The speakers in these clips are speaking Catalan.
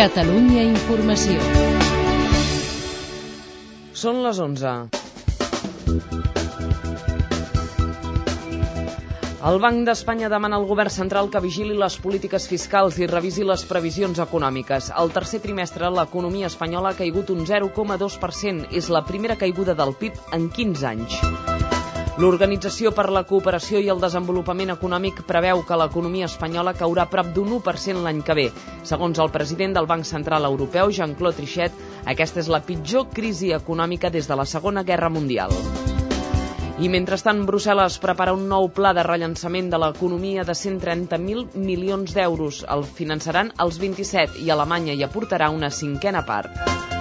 Catalunya Informació. Són les 11. El Banc d'Espanya demana al govern central que vigili les polítiques fiscals i revisi les previsions econòmiques. Al tercer trimestre, l'economia espanyola ha caigut un 0,2%. És la primera caiguda del PIB en 15 anys. L'Organització per la Cooperació i el Desenvolupament Econòmic preveu que l'economia espanyola caurà prop d'un 1% l'any que ve. Segons el president del Banc Central Europeu, Jean-Claude Trichet, aquesta és la pitjor crisi econòmica des de la Segona Guerra Mundial. I mentrestant, Brussel·les prepara un nou pla de rellançament de l'economia de 130.000 milions d'euros. El finançaran els 27 i Alemanya hi aportarà una cinquena part.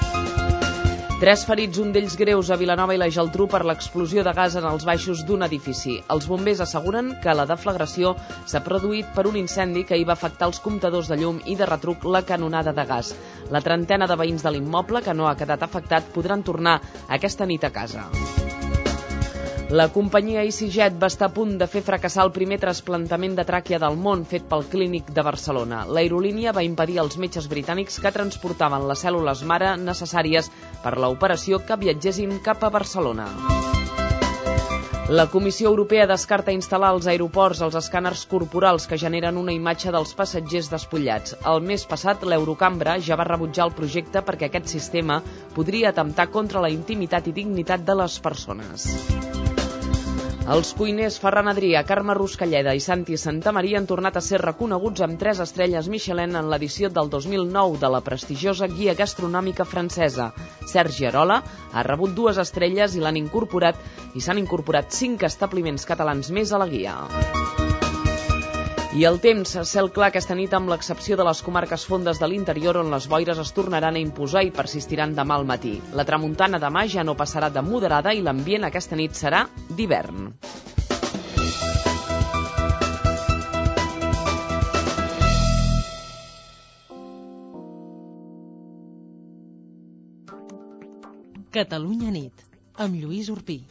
Tres ferits, un d'ells greus a Vilanova i la Geltrú per l'explosió de gas en els baixos d'un edifici. Els bombers asseguren que la deflagració s'ha produït per un incendi que hi va afectar els comptadors de llum i de retruc la canonada de gas. La trentena de veïns de l'immoble que no ha quedat afectat podran tornar aquesta nit a casa. La companyia EasyJet va estar a punt de fer fracassar el primer trasplantament de tràquea del món fet pel Clínic de Barcelona. L'aerolínia va impedir als metges britànics que transportaven les cèl·lules mare necessàries per a l'operació que viatgessin cap a Barcelona. La Comissió Europea descarta instal·lar als aeroports els escàners corporals que generen una imatge dels passatgers despullats. El mes passat, l'Eurocambra ja va rebutjar el projecte perquè aquest sistema podria atemptar contra la intimitat i dignitat de les persones. Els cuiners Ferran Adrià, Carme Ruscalleda i Santi Santamaria han tornat a ser reconeguts amb tres estrelles Michelin en l'edició del 2009 de la prestigiosa guia gastronòmica francesa. Sergi Arola ha rebut dues estrelles i l'han incorporat i s'han incorporat cinc establiments catalans més a la guia. I el temps, cel clar aquesta nit amb l'excepció de les comarques fondes de l'interior on les boires es tornaran a imposar i persistiran demà al matí. La tramuntana demà ja no passarà de moderada i l'ambient aquesta nit serà d'hivern. Catalunya nit, amb Lluís Urpí.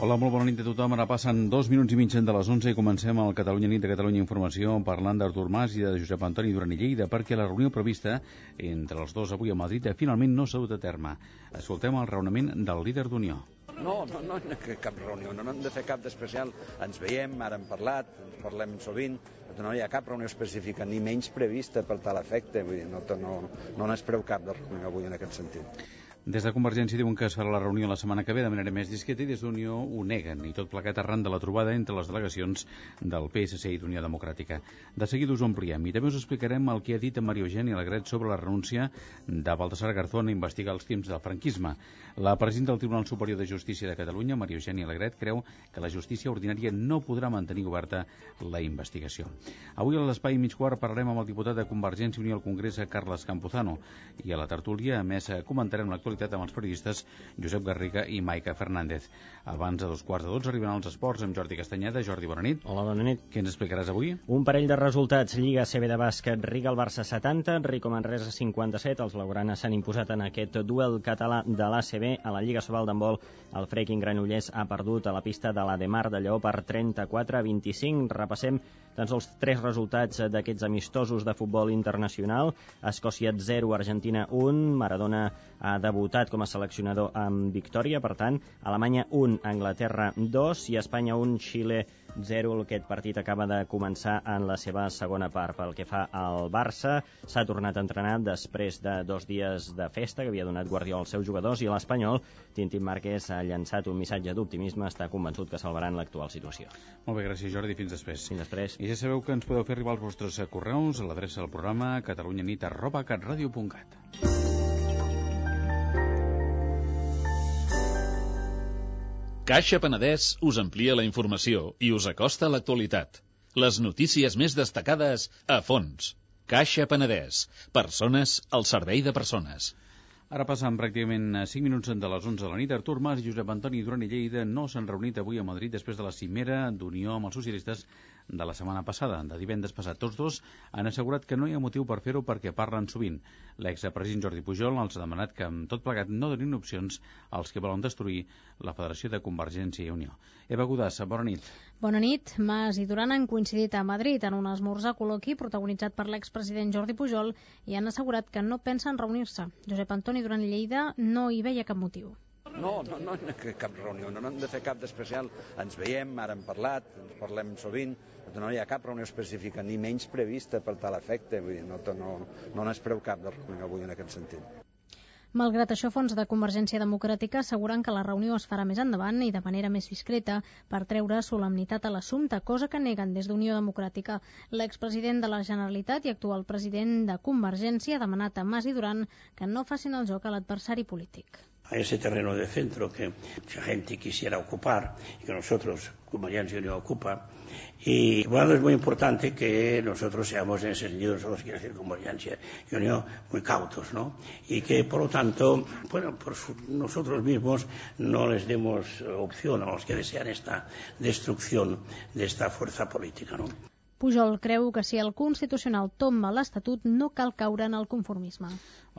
Hola, molt bona nit a tothom. Ara passen dos minuts i mig de les 11 i comencem el Catalunya nit de Catalunya Informació parlant d'Artur Mas i de Josep Antoni Duran i Lleida perquè la reunió prevista entre els dos avui a Madrid finalment no s'ha dut a terme. Escoltem el raonament del líder d'Unió. No, no, no cap reunió, no, no hem de fer cap d'especial. Ens veiem, ara hem parlat, parlem sovint, no hi ha cap reunió específica, ni menys prevista per tal efecte, vull dir, no, no, no n'espereu cap de reunió avui en aquest sentit. Des de Convergència diuen que es farà la reunió la setmana que ve de manera més discreta i des d'Unió ho neguen, i tot plegat arran de la trobada entre les delegacions del PSC i d'Unió Democràtica. De seguida us ampliem i també us explicarem el que ha dit en Maria Eugènia Alegret sobre la renúncia de Baltasar Garzón a investigar els crims del franquisme. La presidenta del Tribunal Superior de Justícia de Catalunya, Maria Eugènia Alegret, creu que la justícia ordinària no podrà mantenir oberta la investigació. Avui a l'Espai mig quart parlarem amb el diputat de Convergència i Unió al Congrés, Carles Campuzano, i a la tertúlia, a més, comentarem l'actualitat amb els periodistes Josep Garriga i Maica Fernández. Abans de dos quarts de dotze arriben els esports amb Jordi Castanyeda. Jordi, bona nit. Hola, bona nit. Què ens explicaràs avui? Un parell de resultats. Lliga CB de bàsquet, Riga el Barça 70, Rico Manresa 57. Els blaugranes s'han imposat en aquest duel català de l'ACB. A la Lliga Sobal d'handbol, el Freaking Granollers ha perdut a la pista de la de Mar de Lleó per 34 a 25. Repassem tan sols tres resultats d'aquests amistosos de futbol internacional. Escòcia 0, Argentina 1. Maradona ha debutat com a seleccionador amb victòria, per tant, Alemanya 1, Anglaterra 2 i Espanya 1, Xile 0. Aquest partit acaba de començar en la seva segona part. Pel que fa al Barça, s'ha tornat a entrenar després de dos dies de festa que havia donat Guardiola als seus jugadors i l'Espanyol, Tintín Márquez, ha llançat un missatge d'optimisme, està convençut que salvaran l'actual situació. Molt bé, gràcies Jordi, fins després. Fins després. I ja sabeu que ens podeu fer arribar els vostres correus a l'adreça del programa catalunyanit Caixa Penedès us amplia la informació i us acosta a l'actualitat. Les notícies més destacades a fons. Caixa Penedès. Persones al servei de persones. Ara passen pràcticament 5 minuts de les 11 de la nit. Artur Mas i Josep Antoni Duran i Lleida no s'han reunit avui a Madrid després de la cimera d'unió amb els socialistes de la setmana passada, de divendres passat. Tots dos han assegurat que no hi ha motiu per fer-ho perquè parlen sovint. L'expresident Jordi Pujol els ha demanat que amb tot plegat no donin opcions als que volen destruir la Federació de Convergència i Unió. Eva Godassa, bona nit. Bona nit. Mas i Duran han coincidit a Madrid en un esmorzar col·loqui protagonitzat per l'expresident Jordi Pujol i han assegurat que no pensen reunir-se. Josep Antoni Duran Lleida no hi veia cap motiu. No, no, no ha cap reunió, no, no hem de fer cap d'especial. Ens veiem, ara hem parlat, ens parlem sovint, no hi ha cap reunió específica, ni menys prevista per tal efecte, vull dir, no, no, no n'espreu cap de reunió avui en aquest sentit. Malgrat això, fons de Convergència Democràtica asseguren que la reunió es farà més endavant i de manera més discreta per treure solemnitat a l'assumpte, cosa que neguen des d'Unió Democràtica. L'expresident de la Generalitat i actual president de Convergència ha demanat a Mas i Duran que no facin el joc a l'adversari polític a ese terreno de centro que mucha gente quisiera ocupar y que nosotros, Convergencia y Unión, ocupa. Y bueno, es muy importante que nosotros seamos en ese sentido, nosotros quiere decir Convergencia y Unión, muy cautos, ¿no? Y que, por lo tanto, bueno, por su, nosotros mismos no les demos opción a los que desean esta destrucción de esta fuerza política, ¿no? Pujol creu que si el Constitucional tomba l'Estatut no cal caure en el conformisme.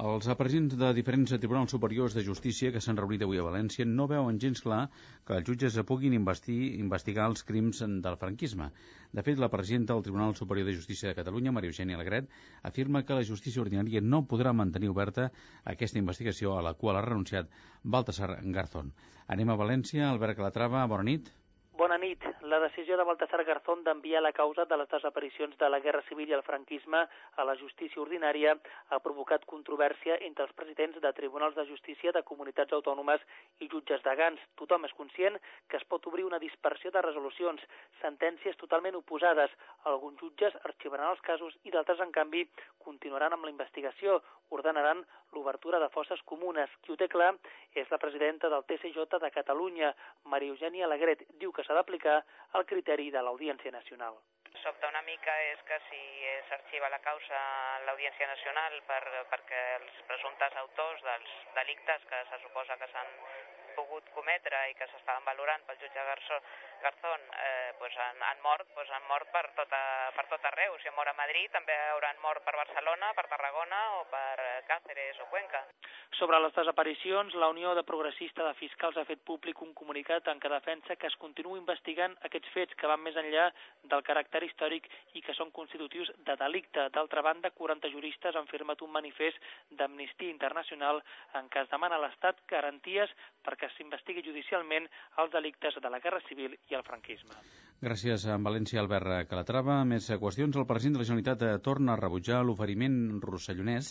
Els presidents de diferents tribunals superiors de justícia que s'han reunit avui a València no veuen gens clar que els jutges puguin investir, investigar els crims del franquisme. De fet, la presidenta del Tribunal Superior de Justícia de Catalunya, Maria Eugènia Alegret, afirma que la justícia ordinària no podrà mantenir oberta aquesta investigació a la qual ha renunciat Baltasar Garzón. Anem a València. Albert Calatrava, bona nit. Bona nit. La decisió de Baltasar Garzón d'enviar la causa de les desaparicions de la Guerra Civil i el franquisme a la justícia ordinària ha provocat controvèrsia entre els presidents de tribunals de justícia de comunitats autònomes i jutges de Gans. Tothom és conscient que es pot obrir una dispersió de resolucions, sentències totalment oposades. Alguns jutges arxivaran els casos i d'altres, en canvi, continuaran amb la investigació, ordenaran l'obertura de fosses comunes. Qui ho té clar és la presidenta del TCJ de Catalunya, Maria Eugènia Alegret. Diu que s'ha d'aplicar el criteri de l'Audiència Nacional. Sobta una mica és que si s'arxiva la causa en l'Audiència Nacional per, perquè els presumptes autors dels delictes que se suposa que s'han pogut cometre i que s'estaven valorant pel jutge Garzó, Garzón eh, pues han, han mort, pues han mort per, tota, per tot arreu. Si han mort a Madrid, també hauran mort per Barcelona, per Tarragona o per Càceres o Cuenca. Sobre les desaparicions, la Unió de Progressista de Fiscals ha fet públic un comunicat en què defensa que es continua investigant aquests fets que van més enllà del caràcter històric i que són constitutius de delicte. D'altra banda, 40 juristes han firmat un manifest d'amnistia internacional en què es demana a l'Estat garanties perquè s'investigui judicialment els delictes de la Guerra Civil i el franquisme. Gràcies a València, Albert Calatrava. Més qüestions. El president de la Generalitat eh, torna a rebutjar l'oferiment rossellonès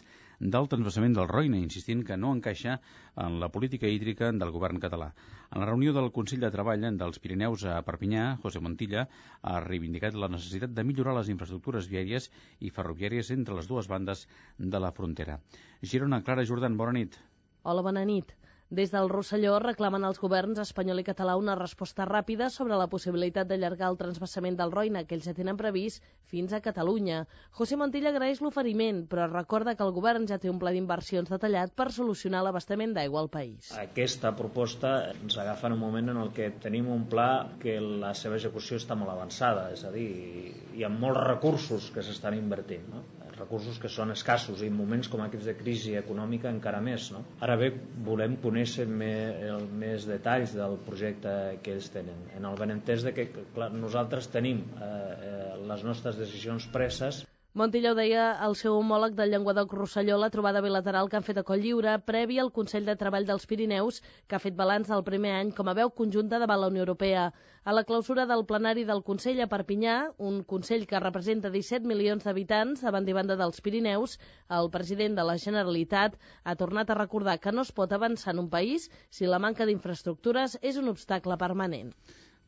del transvasament del Roine, insistint que no encaixa en la política hídrica del govern català. En la reunió del Consell de Treball dels Pirineus a Perpinyà, José Montilla ha reivindicat la necessitat de millorar les infraestructures viàries i ferroviàries entre les dues bandes de la frontera. Girona, Clara Jordan, bona nit. Hola, bona nit. Des del Rosselló reclamen als governs espanyol i català una resposta ràpida sobre la possibilitat d'allargar el transbassament del Roina, que ells ja tenen previst, fins a Catalunya. José Montilla agraeix l'oferiment, però recorda que el govern ja té un pla d'inversions detallat per solucionar l'abastament d'aigua al país. Aquesta proposta ens agafa en un moment en el que tenim un pla que la seva execució està molt avançada, és a dir, hi ha molts recursos que s'estan invertint. No? Recursos que són escassos i en moments com aquests de crisi econòmica encara més. No? Ara bé, volem conèixer més, el, més detalls del projecte que ells tenen, en el benentès de que clar, nosaltres tenim eh, eh, les nostres decisions preses Montilla ho deia al seu homòleg del Llenguadoc Rosselló la trobada bilateral que han fet a Coll Lliure previ al Consell de Treball dels Pirineus, que ha fet balanç del primer any com a veu conjunta davant la Unió Europea. A la clausura del plenari del Consell a Perpinyà, un Consell que representa 17 milions d'habitants davant i banda dels Pirineus, el president de la Generalitat ha tornat a recordar que no es pot avançar en un país si la manca d'infraestructures és un obstacle permanent.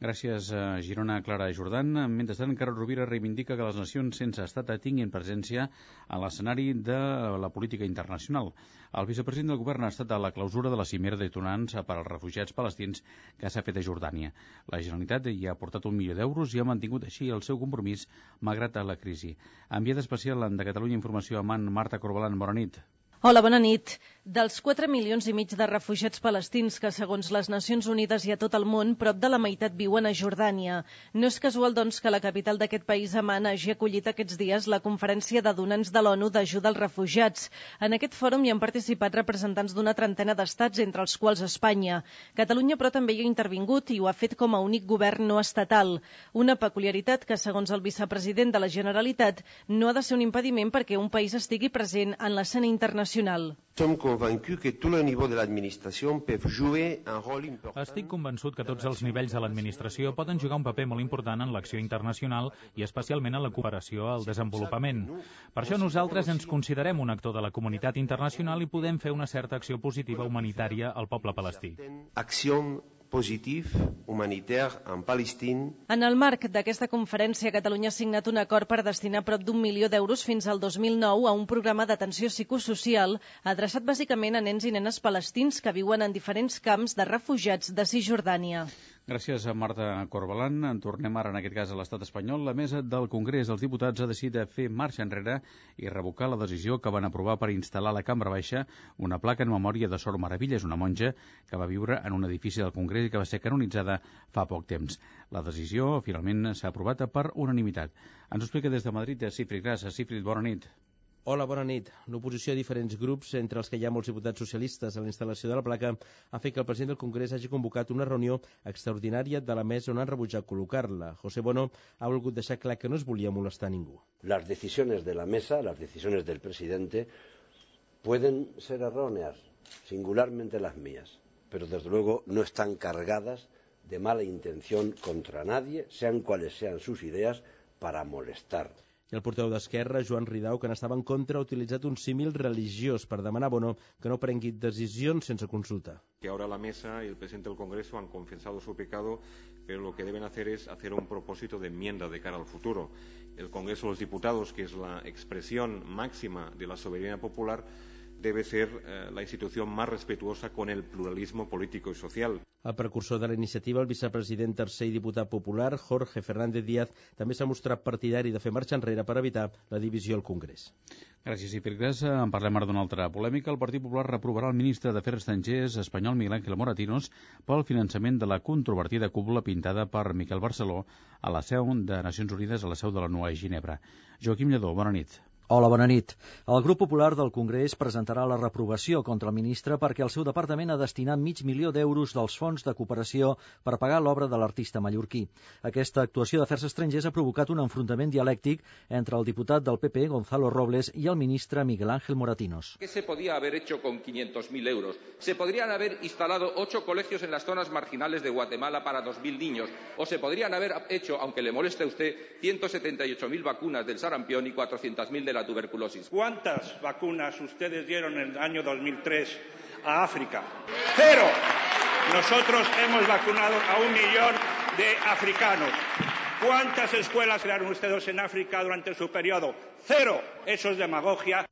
Gràcies a Girona, Clara Jordan. Mentrestant, Carol Rovira reivindica que les nacions sense estat tinguin presència a l'escenari de la política internacional. El vicepresident del govern ha estat a la clausura de la cimera de Tunans per als refugiats palestins que s'ha fet a Jordània. La Generalitat hi ha aportat un milió d'euros i ha mantingut així el seu compromís malgrat la crisi. Enviada especial de Catalunya Informació a Man, Marta Corbalan, bona nit. Hola, bona nit. Dels 4 milions i mig de refugiats palestins que, segons les Nacions Unides i a tot el món, prop de la meitat viuen a Jordània. No és casual, doncs, que la capital d'aquest país, Amman, hagi acollit aquests dies la conferència de donants de l'ONU d'ajuda als refugiats. En aquest fòrum hi han participat representants d'una trentena d'estats, entre els quals Espanya. Catalunya, però, també hi ha intervingut i ho ha fet com a únic govern no estatal. Una peculiaritat que, segons el vicepresident de la Generalitat, no ha de ser un impediment perquè un país estigui present en l'escena internacional. Som convaincus que tot el nivell de l'administració peut jouer un rol important. Estic convençut que tots els nivells de l'administració poden jugar un paper molt important en l'acció internacional i especialment en la cooperació al desenvolupament. Per això nosaltres ens considerem un actor de la comunitat internacional i podem fer una certa acció positiva humanitària al poble palestí. Acció positiu humanitaire en Palestina. En el marc d'aquesta conferència, Catalunya ha signat un acord per destinar prop d'un milió d'euros fins al 2009 a un programa d'atenció psicosocial adreçat bàsicament a nens i nenes palestins que viuen en diferents camps de refugiats de Cisjordània. Gràcies a Marta Corbalan. En tornem ara, en aquest cas, a l'estat espanyol. La mesa del Congrés dels Diputats ha decidit fer marxa enrere i revocar la decisió que van aprovar per instal·lar a la Cambra Baixa una placa en memòria de Sor Meravilles, una monja que va viure en un edifici del Congrés i que va ser canonitzada fa poc temps. La decisió, finalment, s'ha aprovat per unanimitat. Ens ho explica des de Madrid, Cifrid Gràcies. Cifrid, bona nit. Hola, bona nit. L'oposició a diferents grups, entre els que hi ha molts diputats socialistes a la instal·lació de la placa, ha fet que el president del Congrés hagi convocat una reunió extraordinària de la mesa on han rebutjat col·locar-la. José Bono ha volgut deixar clar que no es volia molestar ningú. Las decisiones de la mesa, las decisiones del presidente, pueden ser erróneas, singularmente las mías, pero desde luego no están cargadas de mala intención contra nadie, sean cuales sean sus ideas, para molestar. I el portaveu d'Esquerra, Joan Ridau, que n'estava en contra, ha utilitzat un símil religiós per demanar a Bono que no prengui decisions sense consulta. Que ahora la mesa y el presidente del Congreso han confesado su pecado, pero lo que deben hacer es hacer un propósito de enmienda de cara al futuro. El Congreso de los Diputados, que es la expresión máxima de la soberanía popular, debe ser eh, la institución más respetuosa con el pluralismo político y social. El precursor de la iniciativa, el vicepresident tercer i diputat popular, Jorge Fernández Díaz, també s'ha mostrat partidari de fer marxa enrere per evitar la divisió al Congrés. Gràcies, Ipirgras. En parlem ara d'una altra polèmica. El Partit Popular reprovarà el ministre d'Afers Estrangers espanyol Miguel Ángel Moratinos pel finançament de la controvertida cúpula pintada per Miquel Barceló a la seu de Nacions Unides a la seu de la NUA a Ginebra. Joaquim Lledó, bona nit. Hola, bona nit. El grup popular del Congrés presentarà la reprovació contra el ministre perquè el seu departament ha destinat mig milió d'euros dels fons de cooperació per pagar l'obra de l'artista mallorquí. Aquesta actuació d'afers estrangers ha provocat un enfrontament dialèctic entre el diputat del PP, Gonzalo Robles, i el ministre Miguel Ángel Moratinos. ¿Qué se podía haber hecho con 500.000 euros? Se podrían haber instalado ocho colegios en las zonas marginales de Guatemala para 2.000 niños, o se podrían haber hecho, aunque le moleste a usted, 178.000 vacunas del sarampión y 400.000 de la tuberculosis. ¿Cuántas vacunas ustedes dieron en el año 2003 a África? Cero. Nosotros hemos vacunado a un millón de africanos. ¿Cuántas escuelas crearon ustedes en África durante su periodo? Cero. Eso es demagogia.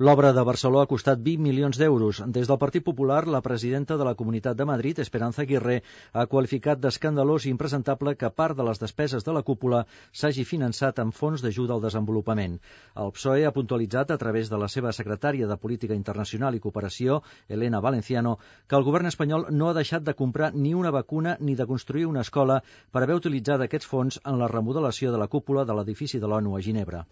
L'obra de Barceló ha costat 20 milions d'euros. Des del Partit Popular, la presidenta de la Comunitat de Madrid, Esperanza Aguirre, ha qualificat d'escandalós i impresentable que part de les despeses de la cúpula s'hagi finançat amb fons d'ajuda al desenvolupament. El PSOE ha puntualitzat a través de la seva secretària de Política Internacional i Cooperació, Elena Valenciano, que el govern espanyol no ha deixat de comprar ni una vacuna ni de construir una escola per haver utilitzat aquests fons en la remodelació de la cúpula de l'edifici de l'ONU a Ginebra.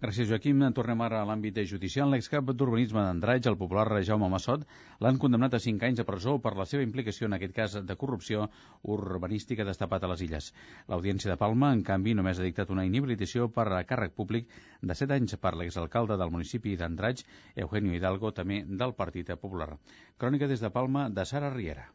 Gràcies, Joaquim. Tornem ara a l'àmbit judicial. L'excap d'urbanisme d'Andraig, el popular Jaume Massot, l'han condemnat a 5 anys de presó per la seva implicació en aquest cas de corrupció urbanística destapat a les illes. L'Audiència de Palma, en canvi, només ha dictat una inhabilitació per a càrrec públic de 7 anys per l'exalcalde del municipi d'Andraig, Eugenio Hidalgo, també del Partit Popular. Crònica des de Palma, de Sara Riera.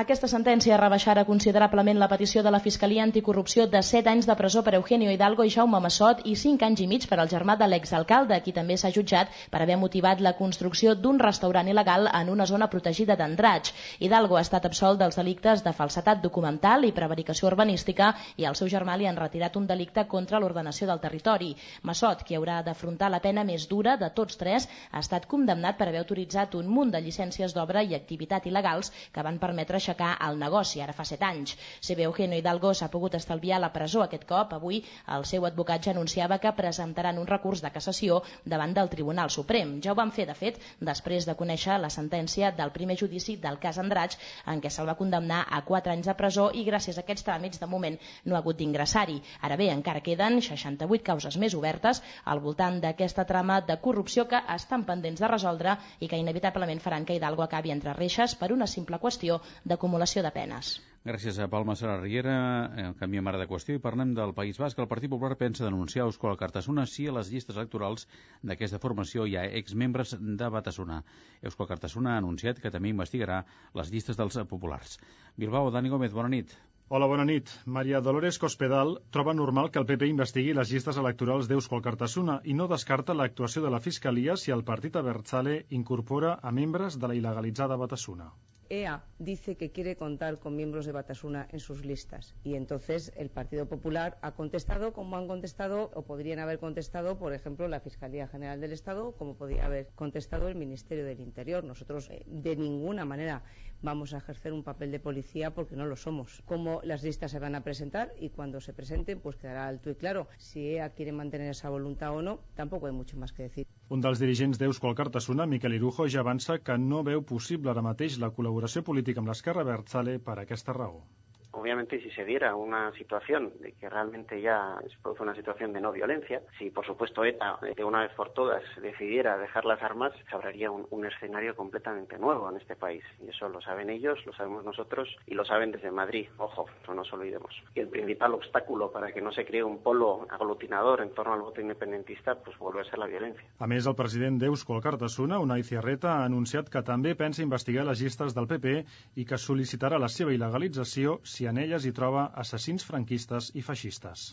Aquesta sentència rebaixarà considerablement la petició de la Fiscalia Anticorrupció de 7 anys de presó per Eugenio Hidalgo i Jaume Massot i 5 anys i mig per al germà de l'exalcalde, qui també s'ha jutjat per haver motivat la construcció d'un restaurant il·legal en una zona protegida d'Andratx. Hidalgo ha estat absolt dels delictes de falsetat documental i prevaricació urbanística i al seu germà li han retirat un delicte contra l'ordenació del territori. Massot, qui haurà d'afrontar la pena més dura de tots tres, ha estat condemnat per haver autoritzat un munt de llicències d'obra i activitat il·legals que van permetre aixecar el negoci, ara fa set anys. Si bé Eugenio Hidalgo s'ha pogut estalviar la presó aquest cop, avui el seu advocat ja anunciava que presentaran un recurs de cassació davant del Tribunal Suprem. Ja ho van fer, de fet, després de conèixer la sentència del primer judici del cas Andratx, en què se'l va condemnar a 4 anys de presó i gràcies a aquests tràmits de moment no ha hagut d'ingressar-hi. Ara bé, encara queden 68 causes més obertes al voltant d'aquesta trama de corrupció que estan pendents de resoldre i que inevitablement faran que Hidalgo acabi entre reixes per una simple qüestió d'acumulació de penes. Gràcies a Palma Sara Riera. Eh, canviem ara de qüestió i parlem del País Basc. El Partit Popular pensa denunciar a Euskal Cartasuna si a les llistes electorals d'aquesta formació hi ha exmembres de Batasuna. Euskal Cartasuna ha anunciat que també investigarà les llistes dels populars. Bilbao, Dani Gómez, bona nit. Hola, bona nit. Maria Dolores Cospedal troba normal que el PP investigui les llistes electorals d'Euskal Cartasuna i no descarta l'actuació de la Fiscalia si el partit Abertzale incorpora a membres de la il·legalitzada Batasuna. EA dice que quiere contar con miembros de Batasuna en sus listas. Y entonces el Partido Popular ha contestado como han contestado o podrían haber contestado, por ejemplo, la Fiscalía General del Estado, como podría haber contestado el Ministerio del Interior. Nosotros eh, de ninguna manera vamos a ejercer un papel de policía porque no lo somos. Cómo las listas se van a presentar y cuando se presenten pues quedará alto y claro. Si EA quiere mantener esa voluntad o no, tampoco hay mucho más que decir. Un dels dirigents d'Euskal Cartasuna, Miquel Irujo, ja avança que no veu possible ara mateix la col·laboració política amb l'esquerra Bertzale per aquesta raó. Obviamente si se diera una situación de que realmente ya se produce una situación de no violencia, si por supuesto ETA de una vez por todas decidiera dejar las armas, se abriría un, un, escenario completamente nuevo en este país. Y eso lo saben ellos, lo sabemos nosotros y lo saben desde Madrid. Ojo, no nos olvidemos. Y el principal obstáculo para que no se cree un polo aglutinador en torno al voto independentista pues vuelve a ser la violencia. A més, el president d'Euskal Cartasuna, Unai Ciarreta, ha anunciat que també pensa investigar les llistes del PP i que sol·licitarà la seva il·legalització si en elles hi troba assassins franquistes i feixistes.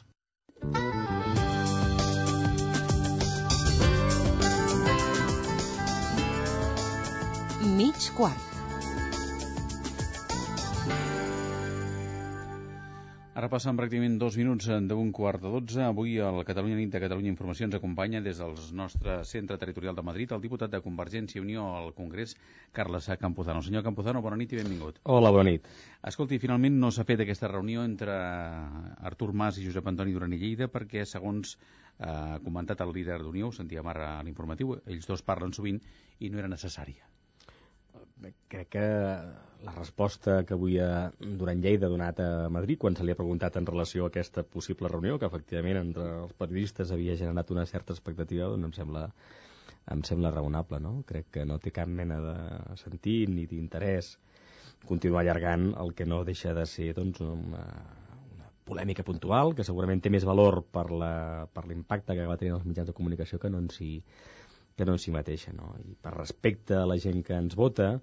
Mig quart. Ara passen pràcticament dos minuts d'un quart de dotze. Avui el Catalunya Nit de Catalunya Informació ens acompanya des del nostre centre territorial de Madrid el diputat de Convergència i Unió al Congrés, Carles Campuzano. Senyor Campuzano, bona nit i benvingut. Hola, bona nit. Escolti, finalment no s'ha fet aquesta reunió entre Artur Mas i Josep Antoni Duran i Lleida perquè, segons eh, ha comentat el líder d'Unió, ho sentíem ara a l'informatiu, ells dos parlen sovint i no era necessària crec que la resposta que avui a Duran Lleida ha donat a Madrid quan se li ha preguntat en relació a aquesta possible reunió, que efectivament entre els periodistes havia generat una certa expectativa, doncs em sembla, em sembla raonable, no? Crec que no té cap mena de sentit ni d'interès continuar allargant el que no deixa de ser doncs, una, una polèmica puntual, que segurament té més valor per l'impacte que va tenir els mitjans de comunicació que no en si que no en si mateixa, no? I per respecte a la gent que ens vota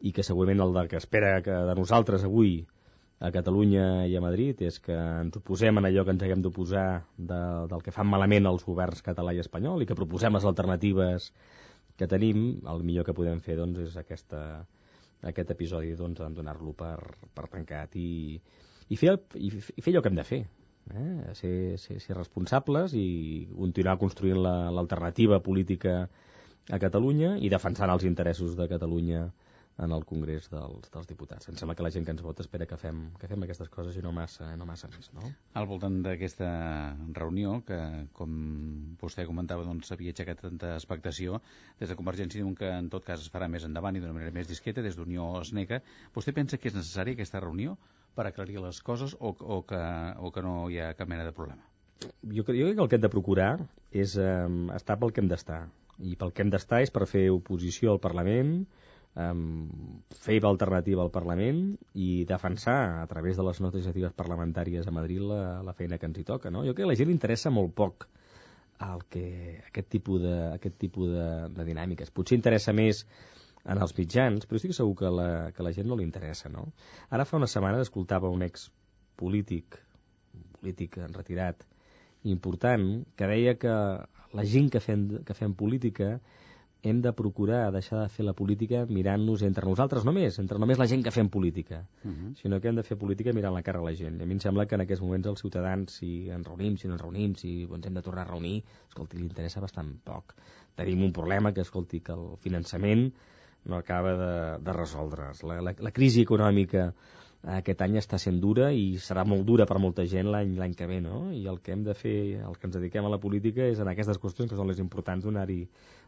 i que segurament el que espera que de nosaltres avui a Catalunya i a Madrid és que ens oposem en allò que ens haguem d'oposar de, del que fan malament els governs català i espanyol i que proposem les alternatives que tenim, el millor que podem fer doncs, és aquesta, aquest episodi doncs, donar-lo per, per tancat i, i, fer, i, i fer allò que hem de fer eh? ser, ser, ser responsables i continuar construint l'alternativa la, política a Catalunya i defensant els interessos de Catalunya en el Congrés dels, dels Diputats. Em sembla que la gent que ens vota espera que fem, que fem aquestes coses i no massa, no massa més. No? Al voltant d'aquesta reunió, que com vostè comentava doncs havia aixecat tanta expectació, des de Convergència diuen que en tot cas es farà més endavant i d'una manera més discreta, des d'Unió es nega. Vostè pensa que és necessària aquesta reunió per aclarir les coses o, o, que, o que no hi ha cap mena de problema? Jo, jo crec que el que hem de procurar és eh, estar pel que hem d'estar. I pel que hem d'estar és per fer oposició al Parlament, um, fer alternativa al Parlament i defensar a través de les nostres iniciatives parlamentàries a Madrid la, la feina que ens hi toca. No? Jo crec que a la gent interessa molt poc el que, aquest tipus de, aquest tipus de, de dinàmiques. Potser interessa més en els mitjans, però estic segur que la, que la gent no li interessa, no? Ara fa una setmana escoltava un ex polític, polític en retirat, important, que deia que la gent que fem, que fem política hem de procurar deixar de fer la política mirant-nos entre nosaltres només, entre només la gent que fem política, uh -huh. sinó que hem de fer política mirant la cara a la gent. I a mi em sembla que en aquests moments els ciutadans, si ens reunim, si no ens reunim, si ens hem de tornar a reunir, escolti, li interessa bastant poc. Tenim un problema que, escolti, que el finançament no acaba de, de resoldre's. La, la, la crisi econòmica aquest any està sent dura i serà molt dura per molta gent l'any l'any que ve, no? I el que hem de fer, el que ens dediquem a la política és en aquestes qüestions que són les importants donar-hi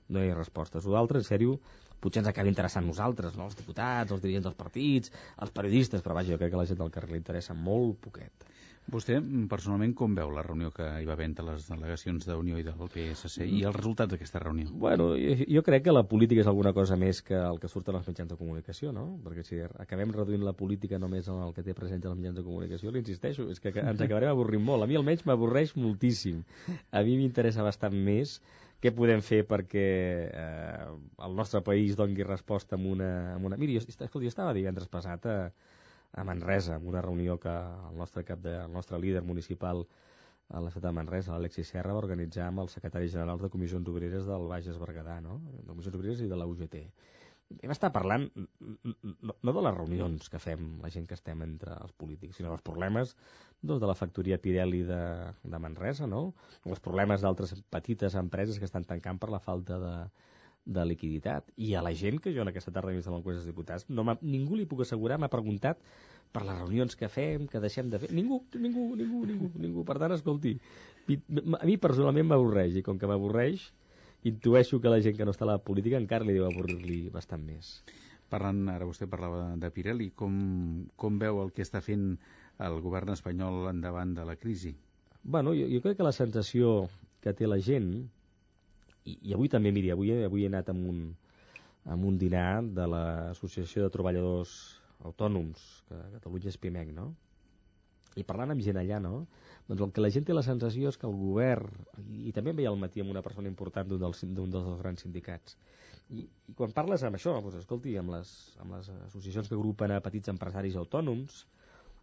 donar respostes. O d'altres, en sèrio, potser ens acabi interessant nosaltres, no? els diputats, els dirigents dels partits, els periodistes, però vaja, jo crec que a la gent del carrer li interessa molt poquet. Vostè, personalment, com veu la reunió que hi va haver entre les delegacions d'Unió i del PSC i els resultats d'aquesta reunió? Bueno, jo, crec que la política és alguna cosa més que el que surt als mitjans de comunicació, no? Perquè si acabem reduint la política només en el que té present als mitjans de comunicació, li insisteixo, és que ens acabarem avorrint molt. A mi almenys m'avorreix moltíssim. A mi m'interessa bastant més què podem fer perquè eh, el nostre país dongui resposta amb una... Amb una... Miri, jo, escolta, jo estava divendres passat a, a Manresa, en una reunió que el nostre cap de, el nostre líder municipal a la ciutat de Manresa, l'Alexis Serra, va organitzar amb el secretari general de Comissions Obreres del Bages Berguedà, no? de Comissions Obreres i de la UGT. Hem estat parlant no, no de les reunions que fem la gent que estem entre els polítics, sinó dels problemes doncs, de la factoria Pirelli de, de Manresa, no? els problemes d'altres petites empreses que estan tancant per la falta de, de liquiditat. I a la gent que jo en aquesta tarda he vist amb el dels Diputats, no ningú li puc assegurar, m'ha preguntat per les reunions que fem, que deixem de fer. Ningú, ningú, ningú, ningú, ningú. Per tant, escolti, a mi personalment m'avorreix, i com que m'avorreix, intueixo que la gent que no està a la política encara li deu avorrir-li bastant més. Parlant, ara vostè parlava de Pirelli, com, com veu el que està fent el govern espanyol endavant de la crisi? Bueno, jo, jo crec que la sensació que té la gent i, i avui també, miri, avui, avui he anat amb un, amb un dinar de l'Associació de Treballadors Autònoms, que Catalunya és PIMEC, no? I parlant amb gent allà, no? Doncs el que la gent té la sensació és que el govern, i, i també em veia al matí amb una persona important d'un dels, dels grans sindicats, i, i quan parles amb això, doncs, escolti, amb les, amb les associacions que agrupen a petits empresaris autònoms,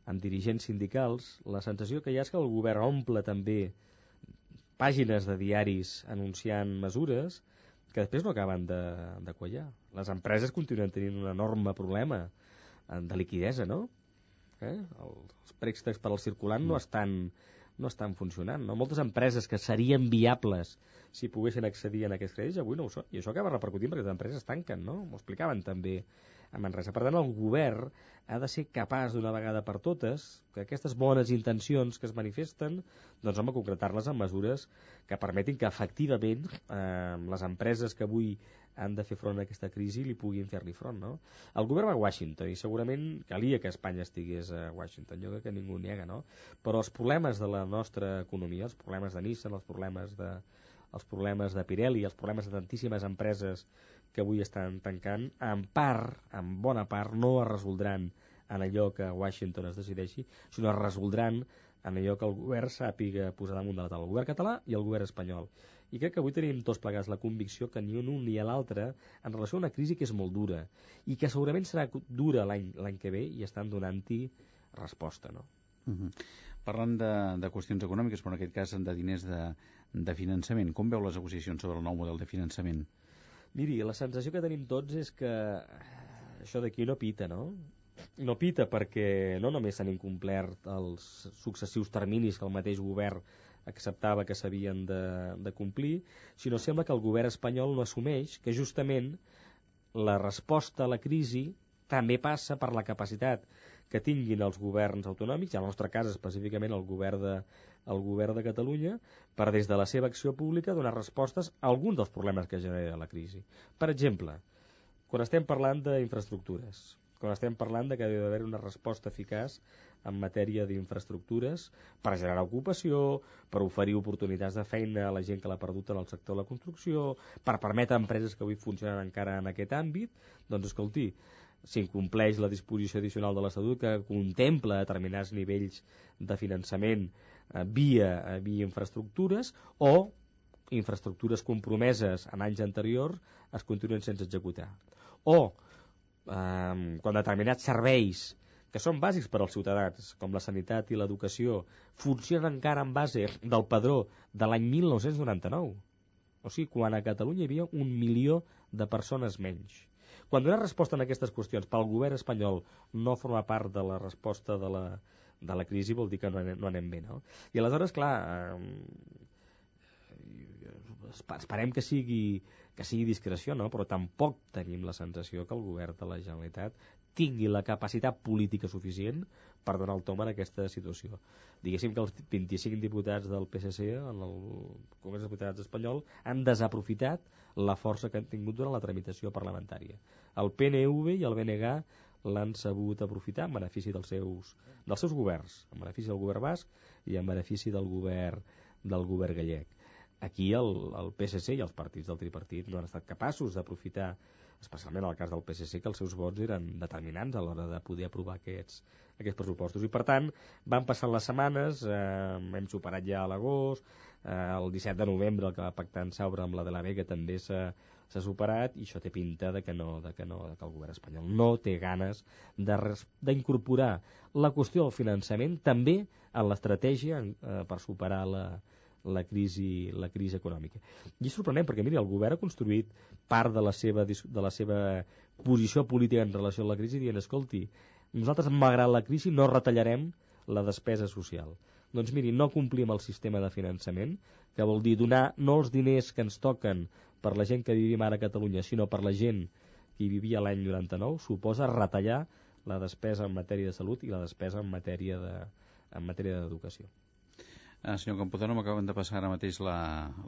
amb dirigents sindicals, la sensació que hi ha és que el govern omple també pàgines de diaris anunciant mesures que després no acaben de, de quallar. Les empreses continuen tenint un enorme problema eh, de liquidesa, no? Eh? Els préstecs per al circulant no mm. estan, no estan funcionant. No? Moltes empreses que serien viables si poguessin accedir a aquests crèdits avui no ho són. I això acaba repercutint perquè les empreses tanquen, no? M'ho explicaven també a Manresa. Per tant, el govern ha de ser capaç d'una vegada per totes que aquestes bones intencions que es manifesten, doncs home, concretar-les en mesures que permetin que efectivament eh, les empreses que avui han de fer front a aquesta crisi li puguin fer-li front, no? El govern va a Washington i segurament calia que Espanya estigués a Washington, jo crec que ningú nega, no? Però els problemes de la nostra economia, els problemes de Nissan, els problemes de, els problemes de Pirelli, els problemes de tantíssimes empreses que avui estan tancant, en part, en bona part, no es resoldran en allò que Washington es decideixi, sinó es resoldran en allò que el govern sàpiga posar damunt de la taula, el govern català i el govern espanyol. I crec que avui tenim tots plegats la convicció que ni un ni l'altre en relació a una crisi que és molt dura i que segurament serà dura l'any que ve i estan donant-hi resposta, no? Uh -huh. Parlant de, de qüestions econòmiques, però en aquest cas de diners de, de finançament, com veu les negociacions sobre el nou model de finançament? Miri, la sensació que tenim tots és que això d'aquí no pita, no? No pita perquè no només s'han incomplert els successius terminis que el mateix govern acceptava que s'havien de, de complir, sinó sembla que el govern espanyol no assumeix que justament la resposta a la crisi també passa per la capacitat que tinguin els governs autonòmics, en el nostre cas específicament el govern de, el govern de Catalunya, per des de la seva acció pública donar respostes a algun dels problemes que genera la crisi. Per exemple, quan estem parlant d'infraestructures, quan estem parlant de que ha d'haver una resposta eficaç en matèria d'infraestructures per generar ocupació, per oferir oportunitats de feina a la gent que l'ha perdut en el sector de la construcció, per permetre a empreses que avui funcionen encara en aquest àmbit, doncs escolti, s'incompleix la disposició addicional de l'Estatut que contempla determinats nivells de finançament via, eh, via infraestructures o infraestructures compromeses en anys anteriors es continuen sense executar. O eh, quan determinats serveis que són bàsics per als ciutadans, com la sanitat i l'educació, funcionen encara en base del padró de l'any 1999. O sigui, quan a Catalunya hi havia un milió de persones menys. Quan donar resposta a aquestes qüestions pel govern espanyol no forma part de la resposta de la, de la crisi vol dir que no anem, no anem bé, no? I aleshores, clar, eh, esperem que sigui, que sigui discreció, no? però tampoc tenim la sensació que el govern de la Generalitat tingui la capacitat política suficient per donar el tom en aquesta situació. Diguéssim que els 25 diputats del PSC en el Congrés dels Diputats espanyol han desaprofitat la força que han tingut durant la tramitació parlamentària. El PNV i el BNG l'han sabut aprofitar en benefici dels seus, dels seus governs, en benefici del govern basc i en benefici del govern, del govern gallec. Aquí el, el PSC i els partits del tripartit no han estat capaços d'aprofitar especialment en el cas del PSC, que els seus vots eren determinants a l'hora de poder aprovar aquests, aquests pressupostos. I per tant, van passant les setmanes, eh, hem superat ja l'agost, eh, el 17 de novembre el que va pactar en Saura amb la de la Vega també s'ha s'ha superat i això té pinta de que no, de que no, de que el govern espanyol no té ganes d'incorporar la qüestió del finançament també en l'estratègia eh, per superar la, la crisi, la crisi econòmica. I és sorprenent perquè, miri, el govern ha construït part de la seva, de la seva posició política en relació a la crisi dient, escolti, nosaltres, malgrat la crisi, no retallarem la despesa social. Doncs miri, no complim el sistema de finançament, que vol dir donar no els diners que ens toquen per la gent que vivim ara a Catalunya, sinó per la gent que hi vivia l'any 99, suposa retallar la despesa en matèria de salut i la despesa en matèria de, en matèria d'educació. Eh, senyor Campuzano, m'acaben de passar ara mateix la,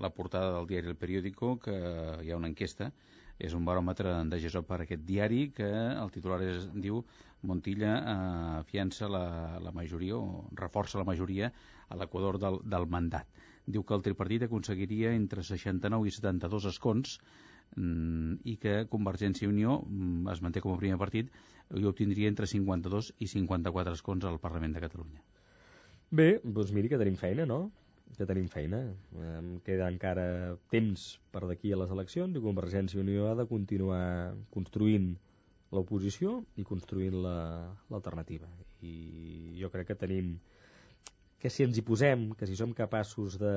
la portada del diari El Periódico, que hi ha una enquesta, és un baròmetre de GESO per aquest diari, que el titular és, diu Montilla eh, fiança la, la majoria, o reforça la majoria a l'equador del, del mandat. Diu que el tripartit aconseguiria entre 69 i 72 escons mm, i que Convergència i Unió mm, es manté com a primer partit i obtindria entre 52 i 54 escons al Parlament de Catalunya. Bé, doncs miri que tenim feina, no? Que tenim feina. Em queda encara temps per d'aquí a les eleccions i Convergència i Unió ha de continuar construint l'oposició i construint l'alternativa. La, I jo crec que tenim que si ens hi posem, que si som capaços de,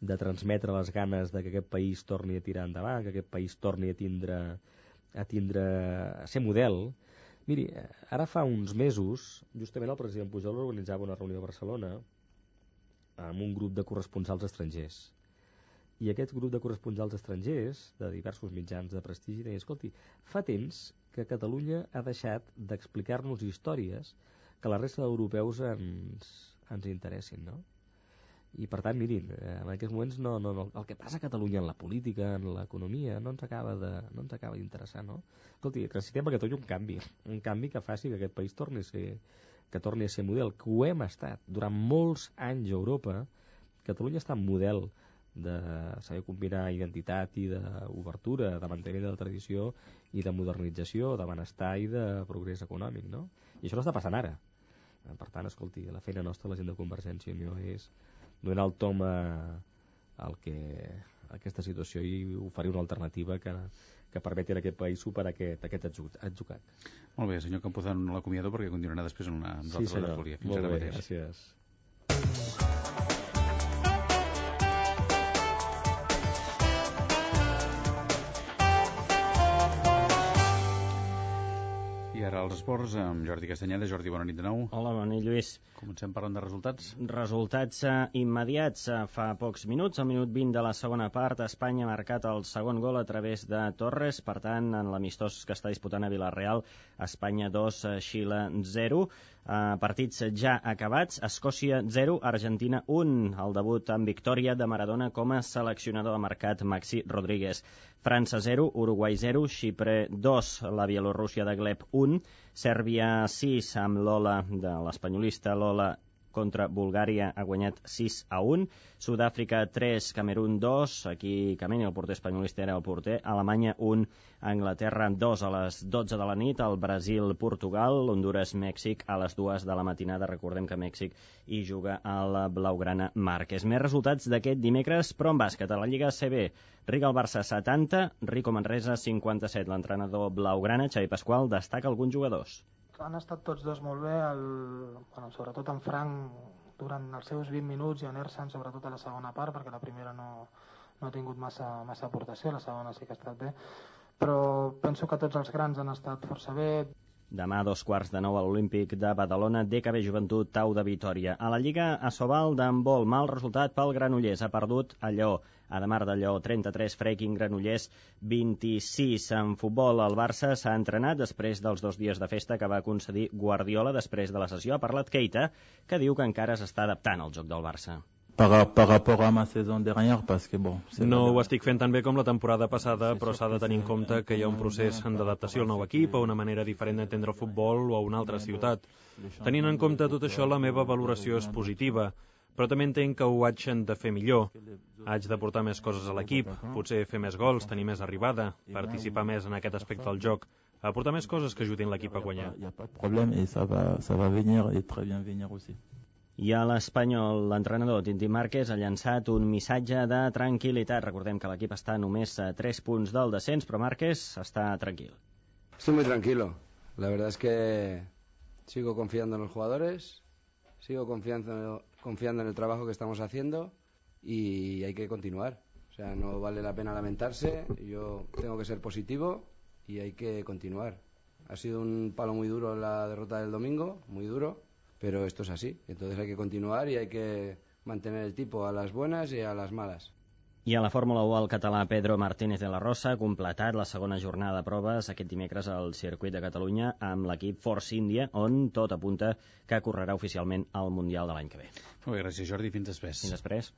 de transmetre les ganes de que aquest país torni a tirar endavant, que aquest país torni a tindre a tindre a ser model, Miri, ara fa uns mesos, justament el president Pujol organitzava una reunió a Barcelona amb un grup de corresponsals estrangers. I aquest grup de corresponsals estrangers, de diversos mitjans de prestigi, deia, escolti, fa temps que Catalunya ha deixat d'explicar-nos històries que la resta d'europeus ens, ens interessin, no? i per tant, mirin, eh, en aquests moments no, no, no, el que passa a Catalunya en la política, en l'economia, no ens acaba de, no ens acaba d'interessar, no? Escolti, necessitem a Catalunya un canvi, un canvi que faci que aquest país torni a ser, que torni a ser model, que ho hem estat durant molts anys a Europa, Catalunya està en model de saber combinar identitat i d'obertura, de manteniment de la tradició i de modernització, de benestar i de progrés econòmic, no? I això no està passant ara. Per tant, escolti, la feina nostra, la gent de Convergència i Unió, és donar el tom a, al que, a aquesta situació i oferir una alternativa que, que permeti a aquest país superar aquest, aquest atzucat. Molt bé, senyor Campuzano, no l'acomiado perquè continuarà després en una, en sí, altra tertúlia. Fins Molt ara bé, mateix. gràcies. I ara els esports amb Jordi Castanyeda. Jordi, bona nit de nou. Hola, bona nit, Lluís. Comencem parlant de resultats. Resultats eh, immediats. Eh, fa pocs minuts, al minut 20 de la segona part, Espanya ha marcat el segon gol a través de Torres. Per tant, en l'amistós que està disputant a Vilareal, Espanya 2, eh, Xile 0. Eh, partits ja acabats. Escòcia 0, Argentina 1. El debut amb victòria de Maradona com a seleccionador ha marcat Maxi Rodríguez. França 0, Uruguai 0, Xipre 2, la Bielorússia de Gleb 1, Sèrbia 6 amb l'Ola de l'espanyolista Lola contra Bulgària ha guanyat 6 a 1, Sud-àfrica 3, Camerún 2, aquí Cameni, el porter espanyolista era el porter, Alemanya 1, Anglaterra 2 a les 12 de la nit, el Brasil, Portugal, Honduras, Mèxic a les 2 de la matinada, recordem que Mèxic hi juga a la Blaugrana Marques. Més resultats d'aquest dimecres, però en bàsquet, a la Lliga CB, Riga el Barça 70, Rico Manresa 57, l'entrenador Blaugrana, Xavi Pasqual, destaca alguns jugadors han estat tots dos molt bé, el, bueno, sobretot en Frank durant els seus 20 minuts i en Ersan sobretot a la segona part, perquè la primera no, no ha tingut massa, massa aportació, la segona sí que ha estat bé, però penso que tots els grans han estat força bé. Demà, dos quarts de nou a l'Olímpic de Badalona, DKB Joventut, Tau de Vitoria. A la Lliga Asobal d'handbol, mal resultat pel Granollers. Ha perdut a Lleó. Ademar de Lleó, 33, Freaking Granollers, 26. En futbol, el Barça s'ha entrenat després dels dos dies de festa que va concedir Guardiola després de la sessió. Ha parlat Keita, que diu que encara s'està adaptant al joc del Barça. Par, par rapport à ma saison dernière parce que bon... No ho estic fent tan bé com la temporada passada, però s'ha de tenir en compte que hi ha un procés d'adaptació al nou equip, a una manera diferent d'entendre el futbol o a una altra ciutat. Tenint en compte tot això, la meva valoració és positiva, però també entenc que ho haig de fer millor. Haig de portar més coses a l'equip, potser fer més gols, tenir més arribada, participar més en aquest aspecte del joc, aportar més coses que ajudin l'equip a guanyar. Il n'y a pas de problème et ça va, ça va venir et très bien venir aussi. I a l'Espanyol, l'entrenador Tinti Márquez ha llançat un missatge de tranquil·litat. Recordem que l'equip està només a 3 punts del descens, però Márquez està tranquil. Estoy muy tranquilo. La verdad es que sigo confiando en los jugadores, sigo confiando, confiando en el trabajo que estamos haciendo y hay que continuar. O sea, no vale la pena lamentarse. Yo tengo que ser positivo y hay que continuar. Ha sido un palo muy duro la derrota del domingo, muy duro pero esto es así. Entonces hay que continuar y hay que mantener el tipo a las buenas y a las malas. I a la Fórmula 1 el català Pedro Martínez de la Rosa ha completat la segona jornada de proves aquest dimecres al circuit de Catalunya amb l'equip Force India, on tot apunta que correrà oficialment al Mundial de l'any que ve. Molt bé, gràcies Jordi, fins després. Fins després.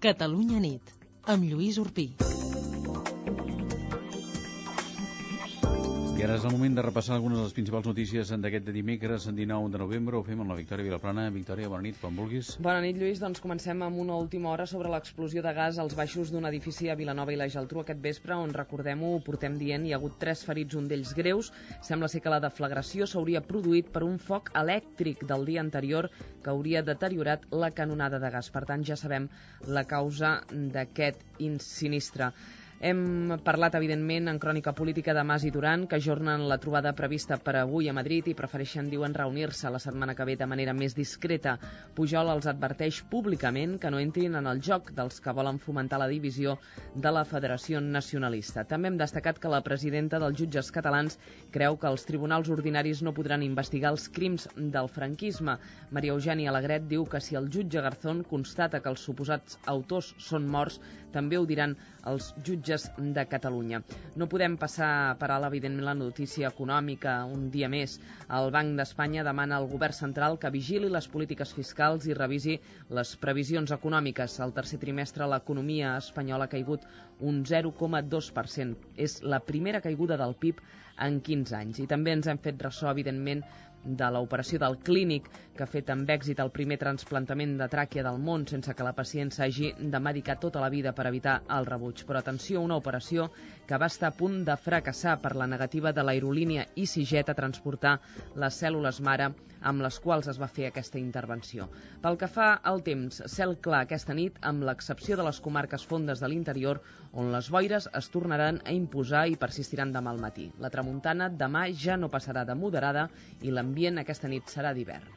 Catalunya nit, amb Lluís Urpí. Ara és el moment de repassar algunes de les principals notícies d'aquest dimecres, 19 de novembre. Ho fem amb la Victòria Vilaplana. Victòria, bona nit, quan vulguis. Bona nit, Lluís. Doncs comencem amb una última hora sobre l'explosió de gas als baixos d'un edifici a Vilanova i la Geltrú aquest vespre, on, recordem-ho, portem dient, hi ha hagut tres ferits, un d'ells greus. Sembla ser que la deflagració s'hauria produït per un foc elèctric del dia anterior que hauria deteriorat la canonada de gas. Per tant, ja sabem la causa d'aquest sinistre. Hem parlat, evidentment, en crònica política de Mas i Duran, que ajornen la trobada prevista per avui a Madrid i prefereixen, diuen, reunir-se la setmana que ve de manera més discreta. Pujol els adverteix públicament que no entrin en el joc dels que volen fomentar la divisió de la Federació Nacionalista. També hem destacat que la presidenta dels jutges catalans creu que els tribunals ordinaris no podran investigar els crims del franquisme. Maria Eugènia Alegret diu que si el jutge Garzón constata que els suposats autors són morts, també ho diran els jutges de Catalunya. No podem passar per alt, evidentment, la notícia econòmica un dia més. El Banc d'Espanya demana al govern central que vigili les polítiques fiscals i revisi les previsions econòmiques. Al tercer trimestre l'economia espanyola ha caigut un 0,2%. És la primera caiguda del PIB en 15 anys. I també ens hem fet ressò, evidentment, de l'operació del clínic que ha fet amb èxit el primer transplantament de tràquea del món sense que la pacient s'hagi de medicar tota la vida per evitar el rebuig. Però atenció, una operació que va estar a punt de fracassar per la negativa de l'aerolínia EasyJet a transportar les cèl·lules mare amb les quals es va fer aquesta intervenció. Pel que fa al temps, cel clar aquesta nit, amb l'excepció de les comarques fondes de l'interior, on les boires es tornaran a imposar i persistiran demà al matí. La tramuntana demà ja no passarà de moderada i l'ambient aquesta nit serà d'hivern.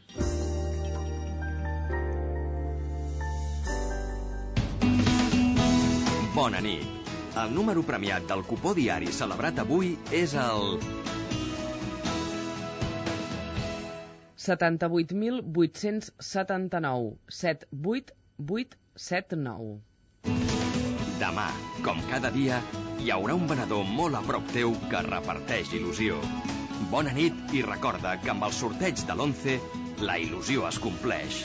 Bona nit. El número premiat del cupó diari celebrat avui és el 78.879 78879. Demà, com cada dia, hi haurà un venedor molt a prop teu que reparteix il·lusió. Bona nit i recorda que amb el sorteig de l'11 la il·lusió es compleix.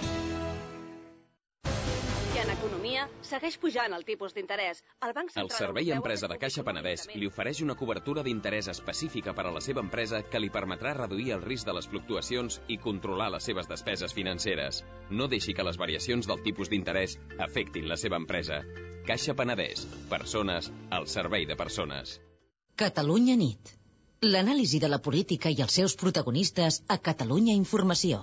I en economia, segueix pujant el tipus d'interès. El Banc El Central Servei Europeu Empresa de Caixa Penedès li ofereix una cobertura d'interès específica per a la seva empresa que li permetrà reduir el risc de les fluctuacions i controlar les seves despeses financeres. No deixi que les variacions del tipus d'interès afectin la seva empresa. Caixa Penedès. Persones al servei de persones. Catalunya nit. L'anàlisi de la política i els seus protagonistes a Catalunya Informació.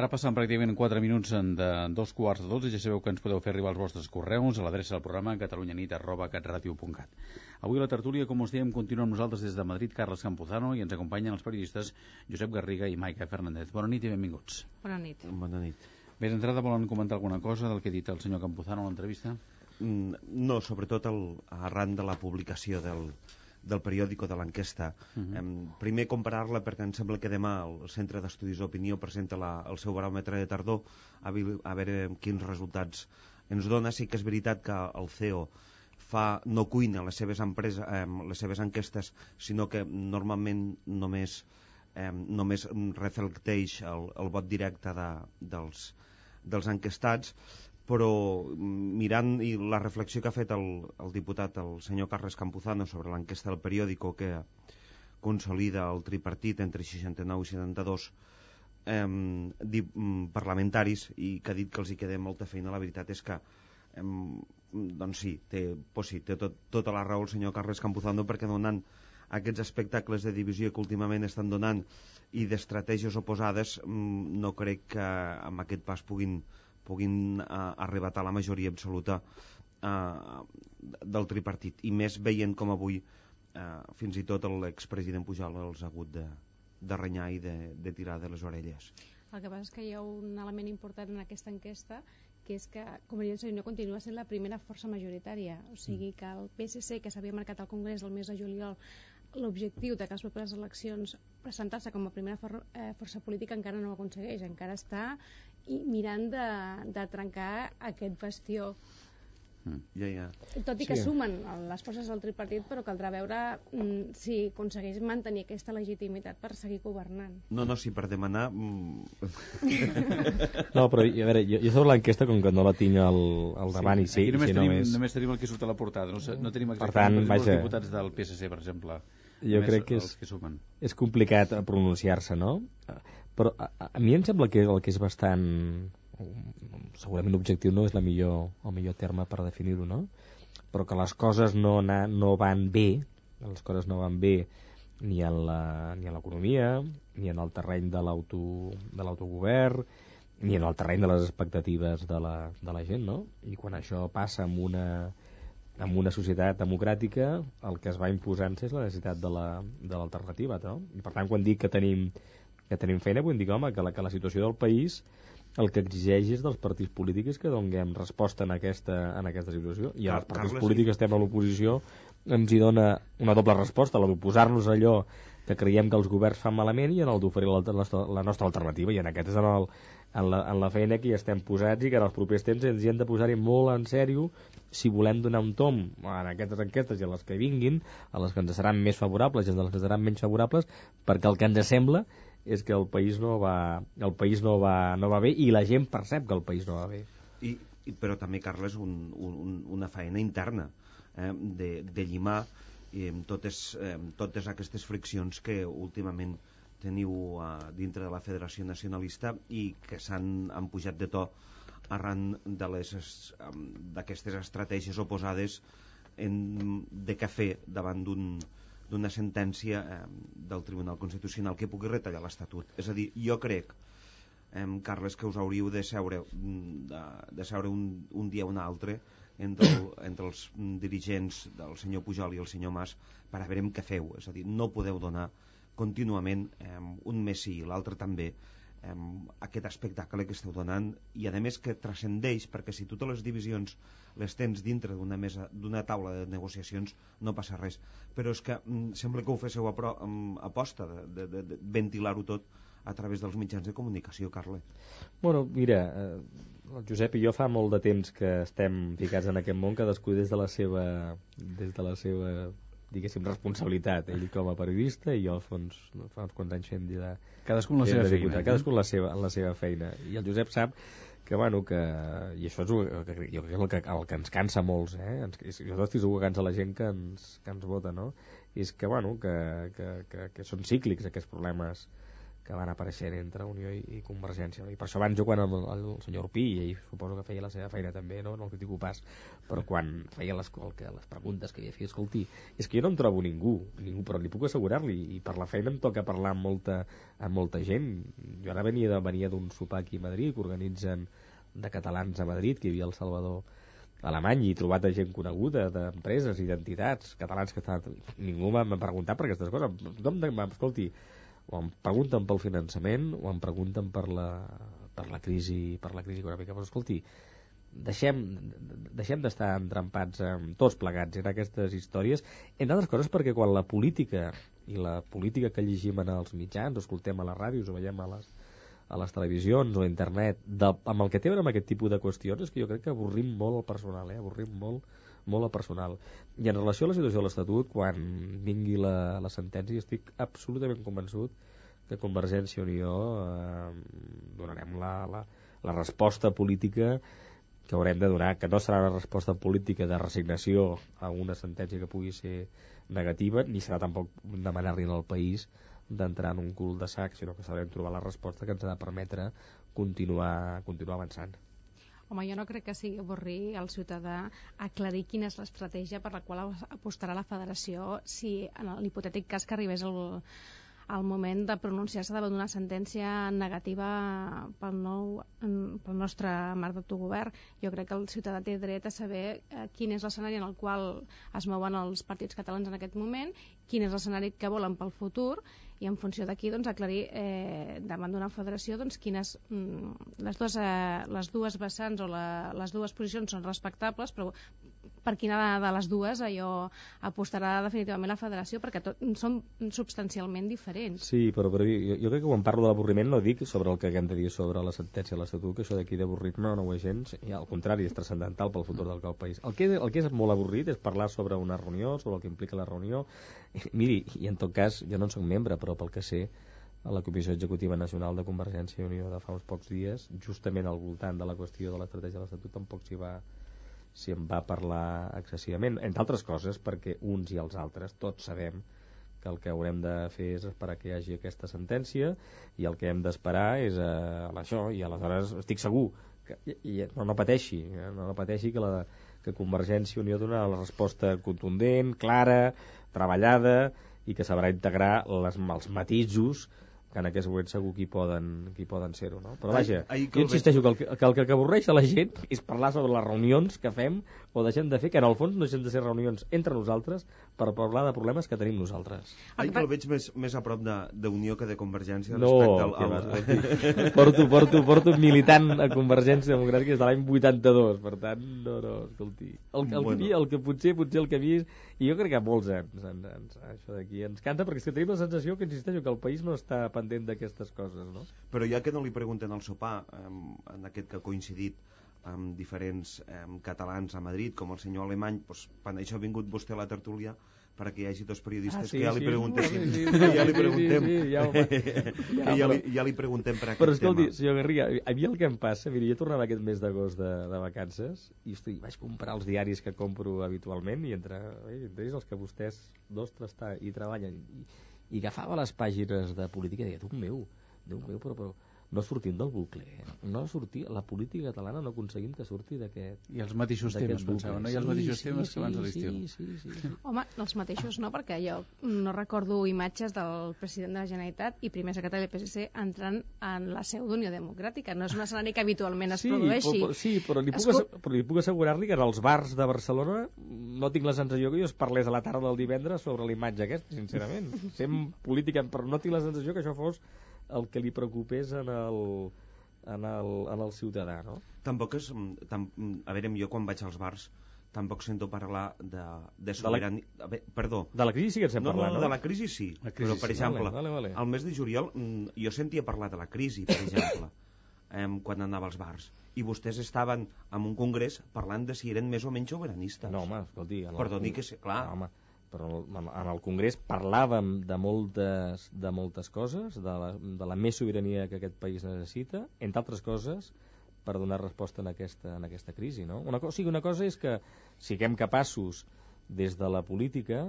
Ara passen pràcticament 4 minuts en de dos quarts de 12 i ja sabeu que ens podeu fer arribar els vostres correus a l'adreça del programa catalunyanit.catradio.cat. Avui a la tertúlia, com us dèiem, continua amb nosaltres des de Madrid Carles Campuzano i ens acompanyen els periodistes Josep Garriga i Maica Fernández. Bona nit i benvinguts. Bona nit. Bona nit. Bé, d'entrada volen comentar alguna cosa del que ha dit el senyor Campuzano a l'entrevista? Mm, no, sobretot el, arran de la publicació del, del periòdico de l'enquesta. Uh -huh. eh, primer comparar-la perquè em sembla que demà el Centre d'Estudis d'Opinió presenta la, el seu baròmetre de tardor a, a veure quins resultats ens dona. Sí que és veritat que el CEO fa, no cuina les seves, empreses, eh, les seves enquestes, sinó que normalment només, eh, només reflecteix el, el vot directe de, dels, dels enquestats però mm, mirant i la reflexió que ha fet el, el diputat, el senyor Carles Campuzano, sobre l'enquesta del periòdico que consolida el tripartit entre 69 i 72 eh, mm, parlamentaris i que ha dit que els hi queda molta feina, la veritat és que eh, doncs sí, té, pues sí, té tot, tota la raó el senyor Carles Campuzano perquè donant aquests espectacles de divisió que últimament estan donant i d'estratègies oposades mm, no crec que amb aquest pas puguin puguin uh, arrebatar la majoria absoluta uh, del tripartit. I més veient com avui uh, fins i tot l'expresident Pujol els ha hagut de, de renyar i de, de tirar de les orelles. El que passa és que hi ha un element important en aquesta enquesta que és que Convergència i Unió continua sent la primera força majoritària. O sigui que el PSC, que s'havia marcat al Congrés el mes de juliol, l'objectiu de que les properes eleccions presentar-se com a primera for eh, força política encara no ho aconsegueix, encara està i mirant de, de trencar aquest bastió mm. ja, ja. tot i que sí. sumen les forces del tripartit però caldrà veure mm, si aconsegueix mantenir aquesta legitimitat per seguir governant no, no, si per demanar mm... no, però a veure, jo, jo sobre l'enquesta com que no la tinc al, al davant sí, i sí, només, si tenim, només... només tenim el que surt a la portada no, no tenim exactament per tant, vaja... els diputats del PSC per exemple jo crec que és, que sumen. és complicat pronunciar-se, no? Però a, a mi em sembla que el que és bastant... Segurament objectiu no és la millor, el millor terme per definir-ho, no? Però que les coses no, na, no van bé, les coses no van bé ni en l'economia, ni en el terreny de l'autogovern, ni en el terreny de les expectatives de la, de la gent, no? I quan això passa amb una, en una societat democràtica el que es va imposant és la necessitat de l'alternativa, la, no? I per tant, quan dic que tenim que tenim feina, vull dir, home, que la, que la situació del país el que exigeix és dels partits polítics que donem resposta en aquesta, en aquesta situació. I els partits Carles, polítics que estem a l'oposició ens hi dona una doble resposta, la d'oposar-nos allò que creiem que els governs fan malament i en el d'oferir la, la, la nostra alternativa. I en aquest és en, el, en, la, en la feina que hi estem posats i que en els propers temps ens hi hem de posar-hi molt en sèrio si volem donar un tom en aquestes enquestes i a les que vinguin, a les que ens seran més favorables i a les que ens seran menys favorables, perquè el que ens sembla és que el país no va, el país no va, no va bé i la gent percep que el país no va bé. I, i però també, Carles, un, un, una feina interna eh, de, de llimar eh, totes, eh, totes aquestes friccions que últimament teniu eh, dintre de la Federació Nacionalista i que s'han han pujat de to arran d'aquestes estratègies oposades en, de cafè davant d'un d'una sentència eh, del Tribunal Constitucional que pugui retallar l'Estatut. És a dir, jo crec, eh, Carles, que us hauríeu de seure, mm, de, de seure un, un dia o un altre entre, el, entre els dirigents del senyor Pujol i el senyor Mas per a veure què feu. És a dir, no podeu donar contínuament eh, un mes sí i l'altre també aquest espectacle que esteu donant i a més que transcendeix perquè si totes les divisions les tens dintre d'una mesa d'una taula de negociacions no passa res però és que mm, sembla que ho féssiu a, pro, mm, de, de, de, de ventilar-ho tot a través dels mitjans de comunicació, Carle. Bueno, mira, eh, el Josep i jo fa molt de temps que estem ficats en aquest món, cadascú des de la seva, des de la seva diguéssim, responsabilitat. Ell com a periodista i jo, al fons, fa uns quants anys fem de... Cadascú en la seva feina. Cadascú en la seva, en la seva feina. I el Josep sap que, bueno, que... I això és el, que, jo crec que el que, el que ens cansa molts, eh? Ens, jo estic segur que cansa la gent que ens, que ens vota, no? I és que, bueno, que, que, que, que són cíclics aquests problemes que van apareixent entre Unió i, i Convergència. I per això abans jo quan el, el, el senyor Pi, i suposo que feia la seva feina també, no, no el critico pas, però quan feia les, el, que, les preguntes que havia fet, escolti, és que jo no em trobo ningú, ningú però li puc assegurar-li, i per la feina em toca parlar amb molta, amb molta gent. Jo ara venia de venia d'un sopar aquí a Madrid que organitzen de catalans a Madrid, que hi havia el Salvador alemany i trobat a gent coneguda d'empreses i d'entitats catalans que estan... ningú m'ha preguntat per aquestes coses tothom escolti, o em pregunten pel finançament o em pregunten per la, per la crisi per la crisi econòmica però escolti, deixem, deixem d'estar entrampats amb tots plegats en aquestes històries, entre altres coses perquè quan la política i la política que llegim en els mitjans, o escoltem a les ràdios o veiem a les, a les televisions o a internet, de, amb el que veure amb aquest tipus de qüestions, és que jo crec que avorrim molt el personal, eh? avorrim molt molt el personal. I en relació a la situació de l'Estatut, quan vingui la, la sentència, estic absolutament convençut que Convergència i Unió eh, donarem la, la, la resposta política que haurem de donar, que no serà una resposta política de resignació a una sentència que pugui ser negativa, ni serà tampoc demanar-li al país d'entrar en un cul de sac, sinó que sabrem trobar la resposta que ens ha de permetre continuar, continuar avançant. Home, jo no crec que sigui avorrir al ciutadà aclarir quina és l'estratègia per la qual apostarà la federació si en l'hipotètic cas que arribés el, al moment de pronunciar-se davant d'una sentència negativa pel, nou, pel nostre marc d'autogovern. Jo crec que el ciutadà té dret a saber eh, quin és l'escenari en el qual es mouen els partits catalans en aquest moment, quin és l'escenari que volen pel futur i en funció d'aquí doncs, aclarir eh, davant d'una federació doncs, quines mm, les, dues, eh, les dues vessants o la, les dues posicions són respectables però per quina de les dues allò apostarà definitivament la federació perquè tot, són substancialment diferents. Sí, però, però jo, jo crec que quan parlo de l'avorriment no dic sobre el que hem de dir sobre la sentència de l'Estatut, que això d'aquí d'avorrir-me no ho és gens, i al contrari, és transcendental pel futur del país. El que, el que és molt avorrit és parlar sobre una reunió, sobre el que implica la reunió. I, miri, i en tot cas, jo no en soc membre, però pel que sé, a la Comissió Executiva Nacional de Convergència i Unió de fa uns pocs dies, justament al voltant de la qüestió de l'estratègia de l'Estatut, tampoc s'hi va si en va parlar excessivament, entre altres coses perquè uns i els altres tots sabem que el que haurem de fer és esperar que hi hagi aquesta sentència i el que hem d'esperar és eh, això i aleshores estic segur que, i, i, no, no pateixi eh, no, no pateixi que, la, que Convergència i Unió donarà la resposta contundent, clara, treballada i que sabrà integrar les, els matisos que en aquest moment segur que hi poden, que hi poden ser-ho, no? Però vaja, ahir, jo insisteixo que el, que, el que avorreix a la gent és parlar sobre les reunions que fem o deixem de fer, que en el fons no deixem de ser reunions entre nosaltres per parlar de problemes que tenim nosaltres. Ahir que el veig més, més a prop d'Unió que de Convergència no, respecte al... al... Va, porto, porto, porto militant a Convergència Democràtica des de l'any 82, per tant, no, no, escolti. El, el, bueno. el, el que potser, potser el que he vist, i jo crec que molts ens, ens, ens, això d'aquí ens canta, perquè és que tenim la sensació que insisteixo que el país no està pendent d'aquestes coses, no? Però ja que no li pregunten al sopar, en, en aquest que ha coincidit amb diferents um, catalans a Madrid, com el senyor Alemany, doncs, quan això ha vingut vostè a la tertúlia, perquè hi hagi dos periodistes ah, sí, que ja li sí, preguntessin sí, sí, sí, ja li preguntem sí, sí, ja, ja, ja, li, ja li preguntem per aquest però escolti, tema. senyor Garriga, a mi el que em passa? Mira, jo tornava aquest mes d'agost de, de vacances i estic, vaig comprar els diaris que compro habitualment i entre, entre ells els que vostès dos està, i treballen. I, i agafava les pàgines de política i deia, Déu meu, Déu meu, però, però no sortim del bucle. Eh? No sortir, la política catalana no aconseguim que surti d'aquest I els mateixos temes, pensava, no? I els mateixos sí, temes sí, que abans de l'estiu. Sí, sí, sí, sí. Home, els mateixos no, perquè jo no recordo imatges del president de la Generalitat i primer secretari del PSC entrant en la seu d'Unió Democràtica. No és un escenari que habitualment es sí, produeixi. Però, sí, però li puc, Escu... però li puc assegurar-li que en els bars de Barcelona no tinc la sensació que jo es parlés a la tarda del divendres sobre l'imatge aquesta, sincerament. Sem política, però no tinc la sensació que això fos el que li preocupés en el, en el, en el ciutadà, no? Tampoc és... Mm, tam, mm, a veure, jo quan vaig als bars tampoc sento parlar de, de sobirania... De la... Perdó. De la crisi sí que estem no, parlant, no? No, de la crisi sí. La crisi però, per sí. exemple, vale, vale, vale. al mes de juliol mm, jo sentia parlar de la crisi, per exemple, eh, quan anava als bars i vostès estaven en un congrés parlant de si eren més o menys sobiranistes. No, home, escolti... Perdoni que... Clar, no, home però en el Congrés parlàvem de moltes, de moltes coses, de la, de la més sobirania que aquest país necessita, entre altres coses, per donar resposta en aquesta, en aquesta crisi. No? Una, o sigui, una cosa és que siguem capaços, des de la política,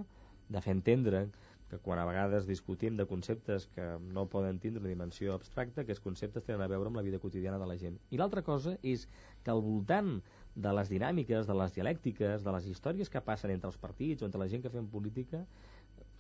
de fer entendre que quan a vegades discutim de conceptes que no poden tindre una dimensió abstracta, aquests conceptes tenen a veure amb la vida quotidiana de la gent. I l'altra cosa és que al voltant de les dinàmiques, de les dialèctiques, de les històries que passen entre els partits o entre la gent que fem política,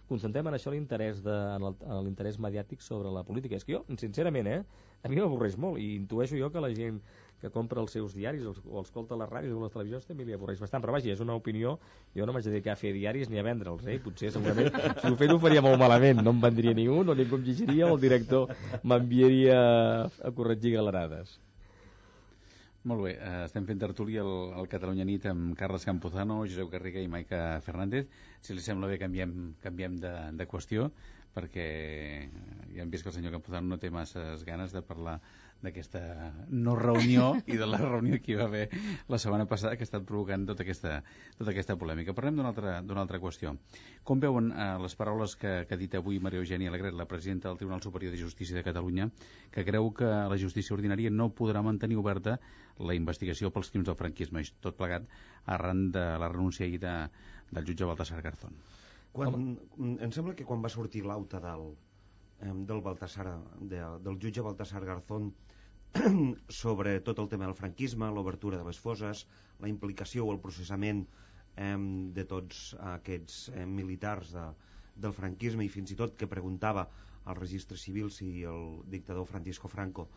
concentrem en això l'interès de, en l'interès mediàtic sobre la política. És que jo, sincerament, eh, a mi m'avorreix molt i intueixo jo que la gent que compra els seus diaris o els, o els escolta les ràdios o les televisions també li avorreix bastant, però vaja, és una opinió jo no m'haig dedicar a fer diaris ni a vendre'ls eh? potser segurament si ho fes ho faria molt malament no em vendria ningú, no ningú em llegiria o el director m'enviaria a corregir galerades Molt bé, eh, estem fent tertúlia al, al Catalunya Nit amb Carles Campuzano, Josep Garriga i Maica Fernández. Si li sembla bé, canviem, canviem de, de qüestió, perquè ja hem vist que el senyor Campuzano no té masses ganes de parlar d'aquesta no reunió i de la reunió que hi va haver la setmana passada que ha estat provocant tota aquesta, tota aquesta polèmica. Parlem d'una altra, altra qüestió. Com veuen eh, les paraules que, que ha dit avui Maria Eugènia Alegret, la presidenta del Tribunal Superior de Justícia de Catalunya, que creu que la justícia ordinària no podrà mantenir oberta la investigació pels crims del franquisme, i tot plegat arran de la renúncia ahir de, del jutge Baltasar Garzón. Quan, em sembla que quan va sortir l'auta del, del Baltasar, de, del jutge Baltasar Garzón sobre tot el tema del franquisme, l'obertura de les foses, la implicació o el processament eh, de tots aquests eh, militars de, del franquisme i fins i tot que preguntava al registre civil si el dictador Francisco Franco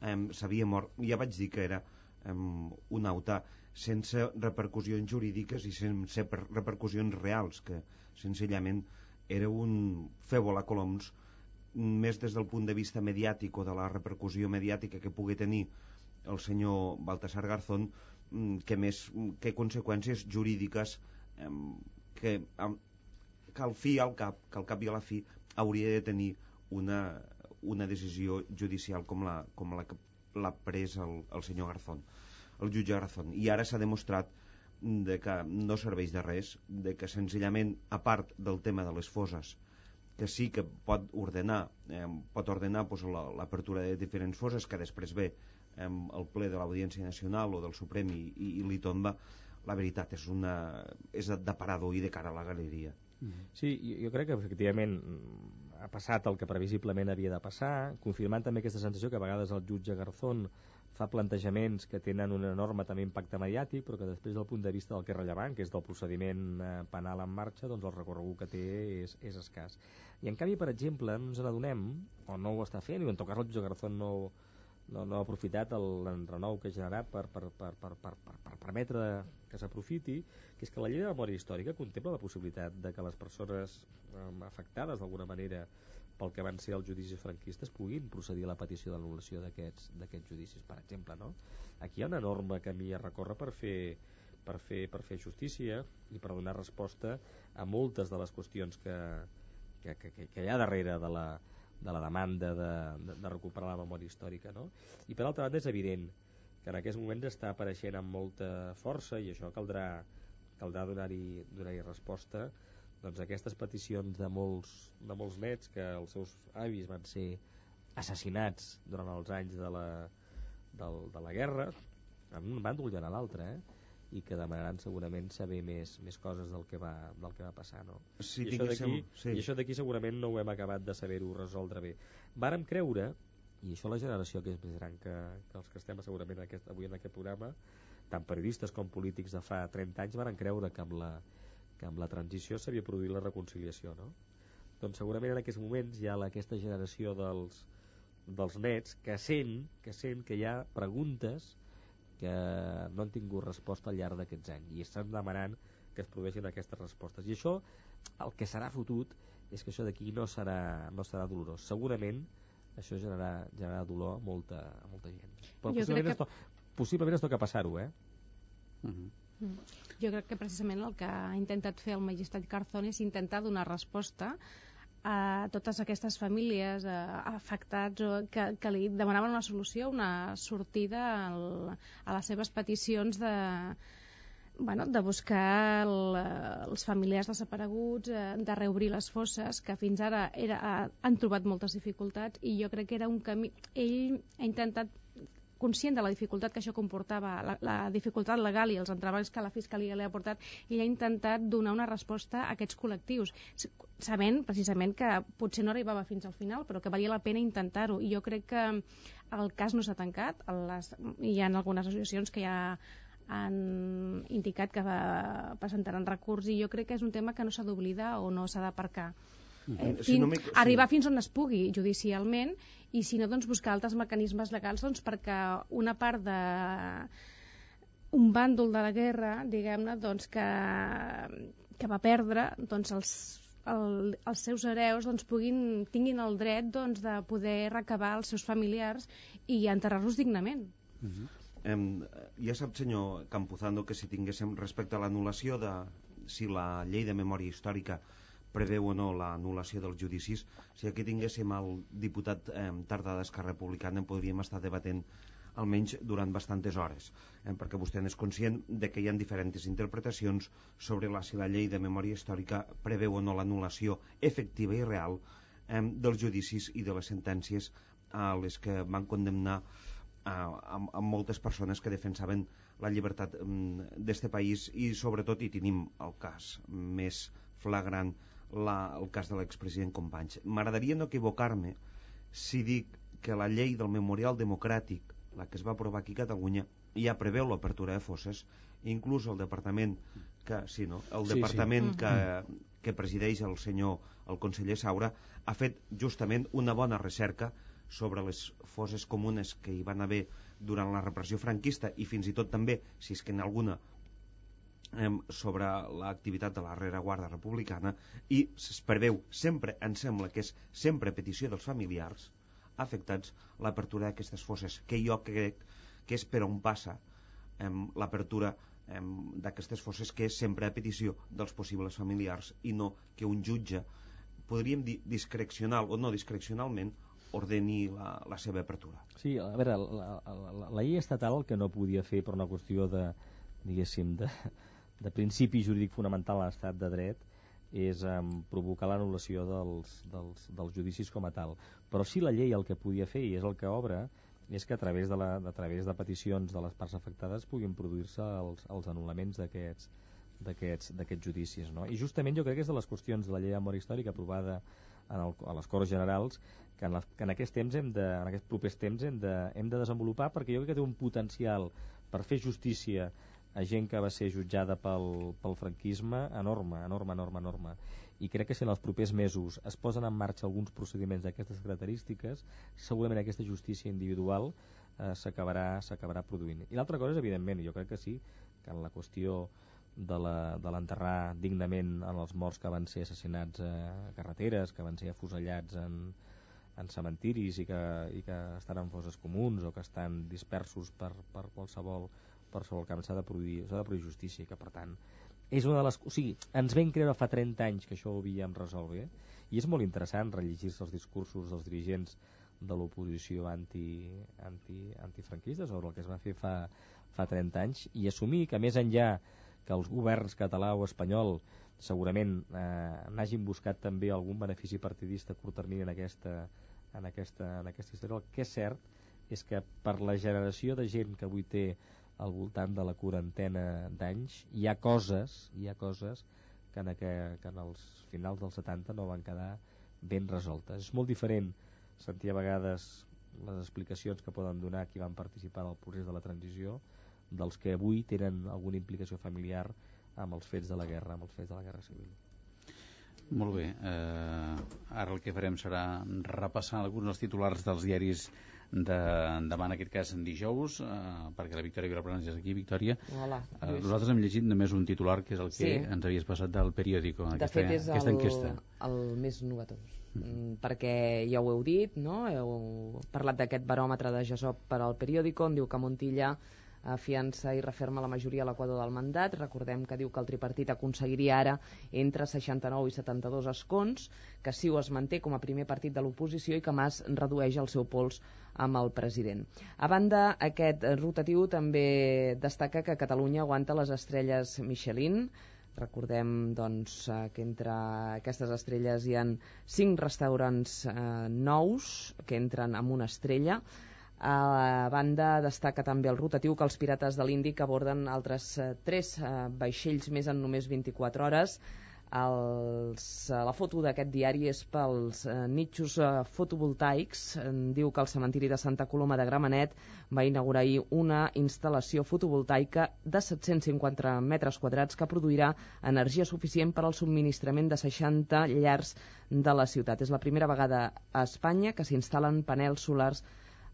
eh, s'havia mort. Ja vaig dir que era eh, un auta sense repercussions jurídiques i sense repercussions reals, que senzillament era un fer volar coloms més des del punt de vista mediàtic o de la repercussió mediàtica que pugui tenir el senyor Baltasar Garzón mm, que més que conseqüències jurídiques que, que al fi al cap, que al cap i a la fi hauria de tenir una, una decisió judicial com la, com la que l'ha pres el, el senyor Garzón, el jutge Garzón. I ara s'ha demostrat de que no serveix de res, de que senzillament, a part del tema de les foses, que sí que pot ordenar, eh, pot ordenar pues, l'apertura de diferents foses que després ve eh, el ple de l'Audiència Nacional o del Suprem i, i, i li tomba, la veritat és, una, és de parador i de cara a la galeria. Mm-hmm. Sí, jo crec que efectivament ha passat el que previsiblement havia de passar, confirmant també aquesta sensació que a vegades el jutge Garzón fa plantejaments que tenen un enorme també impacte mediàtic, però que després del punt de vista del que és rellevant, que és del procediment eh, penal en marxa, doncs el recorregut que té és, és escàs. I en canvi, per exemple, ens n'adonem, o no ho està fent, i en tot cas el Josep Garzón no, no, no ha aprofitat l'enrenou que ha generat per, per, per, per, per, per, per permetre que s'aprofiti, que és que la llei de memòria històrica contempla la possibilitat de que les persones eh, afectades d'alguna manera pel que van ser els judicis franquistes puguin procedir a la petició d'anul·lació d'aquests judicis, per exemple. No? Aquí hi ha una enorme camí a recórrer per fer, per, fer, per fer justícia i per donar resposta a moltes de les qüestions que, que, que, que hi ha darrere de la, de la demanda de, de, de recuperar la memòria històrica. No? I per altra banda és evident que en aquests moments està apareixent amb molta força i això caldrà, caldrà donar-hi donar, -hi, resposta doncs, aquestes peticions de molts, de molts nets que els seus avis van ser assassinats durant els anys de la, del, de la guerra en un bàndol i en l'altre eh? i que demanaran segurament saber més, més coses del que va, del que va passar no? sí, I, això d'aquí, sí. i això d'aquí segurament no ho hem acabat de saber-ho resoldre bé vàrem creure i això la generació que és més gran que, que els que estem segurament aquest, avui en aquest programa tant periodistes com polítics de fa 30 anys varen creure que amb la, que amb la transició s'havia produït la reconciliació, no? Doncs segurament en aquests moments hi ha aquesta generació dels, dels nets que sent, que sent que hi ha preguntes que no han tingut resposta al llarg d'aquests anys i estan demanant que es produeixin aquestes respostes. I això, el que serà fotut és que això d'aquí no, serà, no serà dolorós. Segurament això generarà, generarà dolor a molta, a molta gent. Però jo possiblement, que... es to... possiblement es toca passar-ho, eh? Uh -huh. Mm. Jo crec que precisament el que ha intentat fer el magistrat Carzón és intentar donar resposta a totes aquestes famílies afectats o que, que li demanaven una solució, una sortida al, a les seves peticions de, bueno, de buscar el, els familiars desapareguts, eh, de reobrir les fosses, que fins ara era, han trobat moltes dificultats i jo crec que era un camí... Ell ha intentat conscient de la dificultat que això comportava, la, la dificultat legal i els entrebancs que la Fiscalia li ha portat, i ha intentat donar una resposta a aquests col·lectius, sabent precisament que potser no arribava fins al final, però que valia la pena intentar-ho. I jo crec que el cas no s'ha tancat, les, hi ha algunes associacions que ja han indicat que presentaran recurs i jo crec que és un tema que no s'ha d'oblidar o no s'ha d'aparcar. Eh, si no arribar fins on es pugui judicialment i si no doncs buscar altres mecanismes legals doncs, perquè una part de un bàndol de la guerra diguem-ne doncs, que, que va perdre doncs, els, el, els seus hereus doncs, puguin, tinguin el dret doncs, de poder recabar els seus familiars i enterrar-los dignament. Uh -huh. Eh, ja sap, senyor Campuzano, que si tinguéssim respecte a l'anul·lació de si la llei de memòria històrica preveu o no l'anul·lació dels judicis, si aquí tinguéssim el diputat eh, Tardà d'Esquerra Republicana en podríem estar debatent almenys durant bastantes hores, eh, perquè vostè n'és conscient de que hi ha diferents interpretacions sobre la, si la llei de memòria històrica preveu o no l'anul·lació efectiva i real eh, dels judicis i de les sentències a les que van condemnar amb, amb moltes persones que defensaven la llibertat d'este país i sobretot hi tenim el cas més flagrant la, el cas de l'expresident Companys. M'agradaria no equivocar-me si dic que la llei del Memorial Democràtic, la que es va aprovar aquí a Catalunya, ja preveu l'apertura de fosses, inclús el departament que, sí, no? el sí, departament sí. que, que presideix el senyor, el conseller Saura, ha fet justament una bona recerca sobre les fosses comunes que hi van haver durant la repressió franquista i fins i tot també, si és que en alguna sobre l'activitat de la rereguarda republicana i es preveu sempre, em sembla que és sempre petició dels familiars afectats l'apertura d'aquestes fosses que jo crec que és per on passa l'apertura d'aquestes fosses que és sempre a petició dels possibles familiars i no que un jutge podríem dir discrecional o no discrecionalment ordeni la, la seva apertura. Sí, a veure, la, la, la llei estatal que no podia fer per una qüestió de, diguéssim, de, de principi jurídic fonamental a l'estat de dret és um, provocar l'anul·lació dels, dels, dels judicis com a tal. Però sí la llei el que podia fer, i és el que obre, és que a través de, la, a través de peticions de les parts afectades puguin produir-se els, els anul·laments d'aquests d'aquests judicis. No? I justament jo crec que és de les qüestions de la llei de històrica aprovada en el, a les Corts Generals que en, la, que en aquests temps hem de, en aquests propers temps hem de, hem de desenvolupar perquè jo crec que té un potencial per fer justícia a gent que va ser jutjada pel, pel franquisme enorme, enorme, enorme, enorme. I crec que si en els propers mesos es posen en marxa alguns procediments d'aquestes característiques, segurament aquesta justícia individual eh, s'acabarà produint. I l'altra cosa és, evidentment, jo crec que sí, que en la qüestió de l'enterrar dignament en els morts que van ser assassinats a carreteres, que van ser afusellats en, en cementiris i que, i que estan en fosses comuns o que estan dispersos per, per qualsevol per qualsevol camp s'ha de, produir, de produir justícia que per tant és una de les... O sigui, ens vam creure fa 30 anys que això ho havíem resolt bé i és molt interessant rellegir-se els discursos dels dirigents de l'oposició anti, anti, antifranquista sobre el que es va fer fa, fa 30 anys i assumir que més enllà que els governs català o espanyol segurament eh, n'hagin buscat també algun benefici partidista a curt termini en aquesta, en aquesta, en aquesta història. El que és cert és que per la generació de gent que avui té al voltant de la quarantena d'anys hi ha coses hi ha coses que en, que, que en els finals dels 70 no van quedar ben resoltes. És molt diferent sentir a vegades les explicacions que poden donar qui van participar en el procés de la transició dels que avui tenen alguna implicació familiar amb els fets de la guerra, amb els fets de la guerra civil. Molt bé. Eh, ara el que farem serà repassar alguns dels titulars dels diaris de, demà en aquest cas en dijous eh, perquè la Victòria Vilaplana és aquí Victòria Hola, eh, nosaltres hem llegit només un titular que és el que sí. ens havies passat del periòdico de aquesta, fet és aquesta el, enquesta el més novetós mm. perquè ja ho heu dit no? heu parlat d'aquest baròmetre de Gesop per al periòdico on diu que Montilla afiança i referma la majoria a l'equador del mandat. Recordem que diu que el tripartit aconseguiria ara entre 69 i 72 escons, que ho es manté com a primer partit de l'oposició i que Mas redueix el seu pols amb el president. A banda, aquest rotatiu també destaca que Catalunya aguanta les estrelles Michelin, Recordem doncs, que entre aquestes estrelles hi han cinc restaurants eh, nous que entren amb una estrella. A banda, destaca també el rotatiu que els pirates de l'Índic aborden altres eh, tres eh, vaixells més en només 24 hores. Els, eh, la foto d'aquest diari és pels eh, nitxos eh, fotovoltaics. Diu que el cementiri de Santa Coloma de Gramenet va inaugurar ahir una instal·lació fotovoltaica de 750 metres quadrats que produirà energia suficient per al subministrament de 60 llars de la ciutat. És la primera vegada a Espanya que s'instal·len panels solars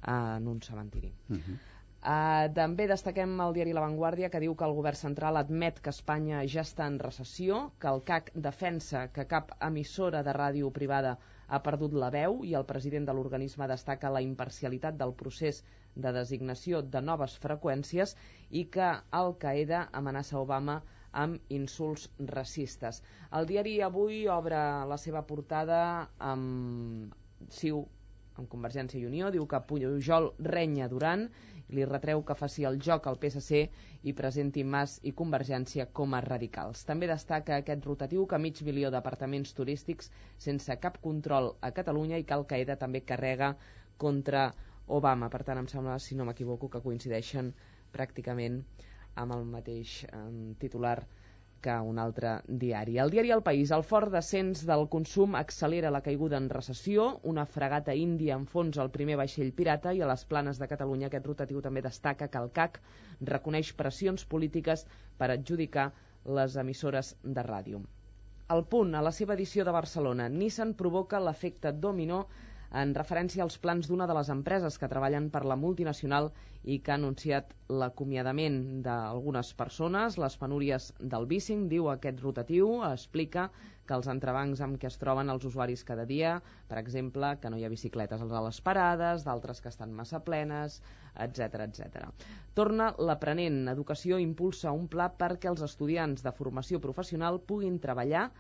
en un cementiri. Uh -huh. Uh, també destaquem el diari La Vanguardia que diu que el govern central admet que Espanya ja està en recessió, que el CAC defensa que cap emissora de ràdio privada ha perdut la veu i el president de l'organisme destaca la imparcialitat del procés de designació de noves freqüències i que Al-Qaeda amenaça Obama amb insults racistes. El diari avui obre la seva portada amb Siu amb Convergència i Unió, diu que Pujol renya Duran li retreu que faci el joc al PSC i presenti Mas i Convergència com a radicals. També destaca aquest rotatiu que mig milió d'apartaments turístics sense cap control a Catalunya i que Al-Qaeda també carrega contra Obama. Per tant, em sembla, si no m'equivoco, que coincideixen pràcticament amb el mateix eh, titular que un altre diari. El diari El País, el fort descens del consum accelera la caiguda en recessió, una fregata índia enfonsa el primer vaixell pirata i a les planes de Catalunya aquest rotatiu també destaca que el CAC reconeix pressions polítiques per adjudicar les emissores de ràdio. El punt, a la seva edició de Barcelona, Nissan provoca l'efecte dominó en referència als plans d'una de les empreses que treballen per la multinacional i que ha anunciat l'acomiadament d'algunes persones, les penúries del bicing, diu aquest rotatiu, explica que els entrebancs amb què es troben els usuaris cada dia, per exemple, que no hi ha bicicletes a les parades, d'altres que estan massa plenes, etc etc. Torna l'aprenent. Educació impulsa un pla perquè els estudiants de formació professional puguin treballar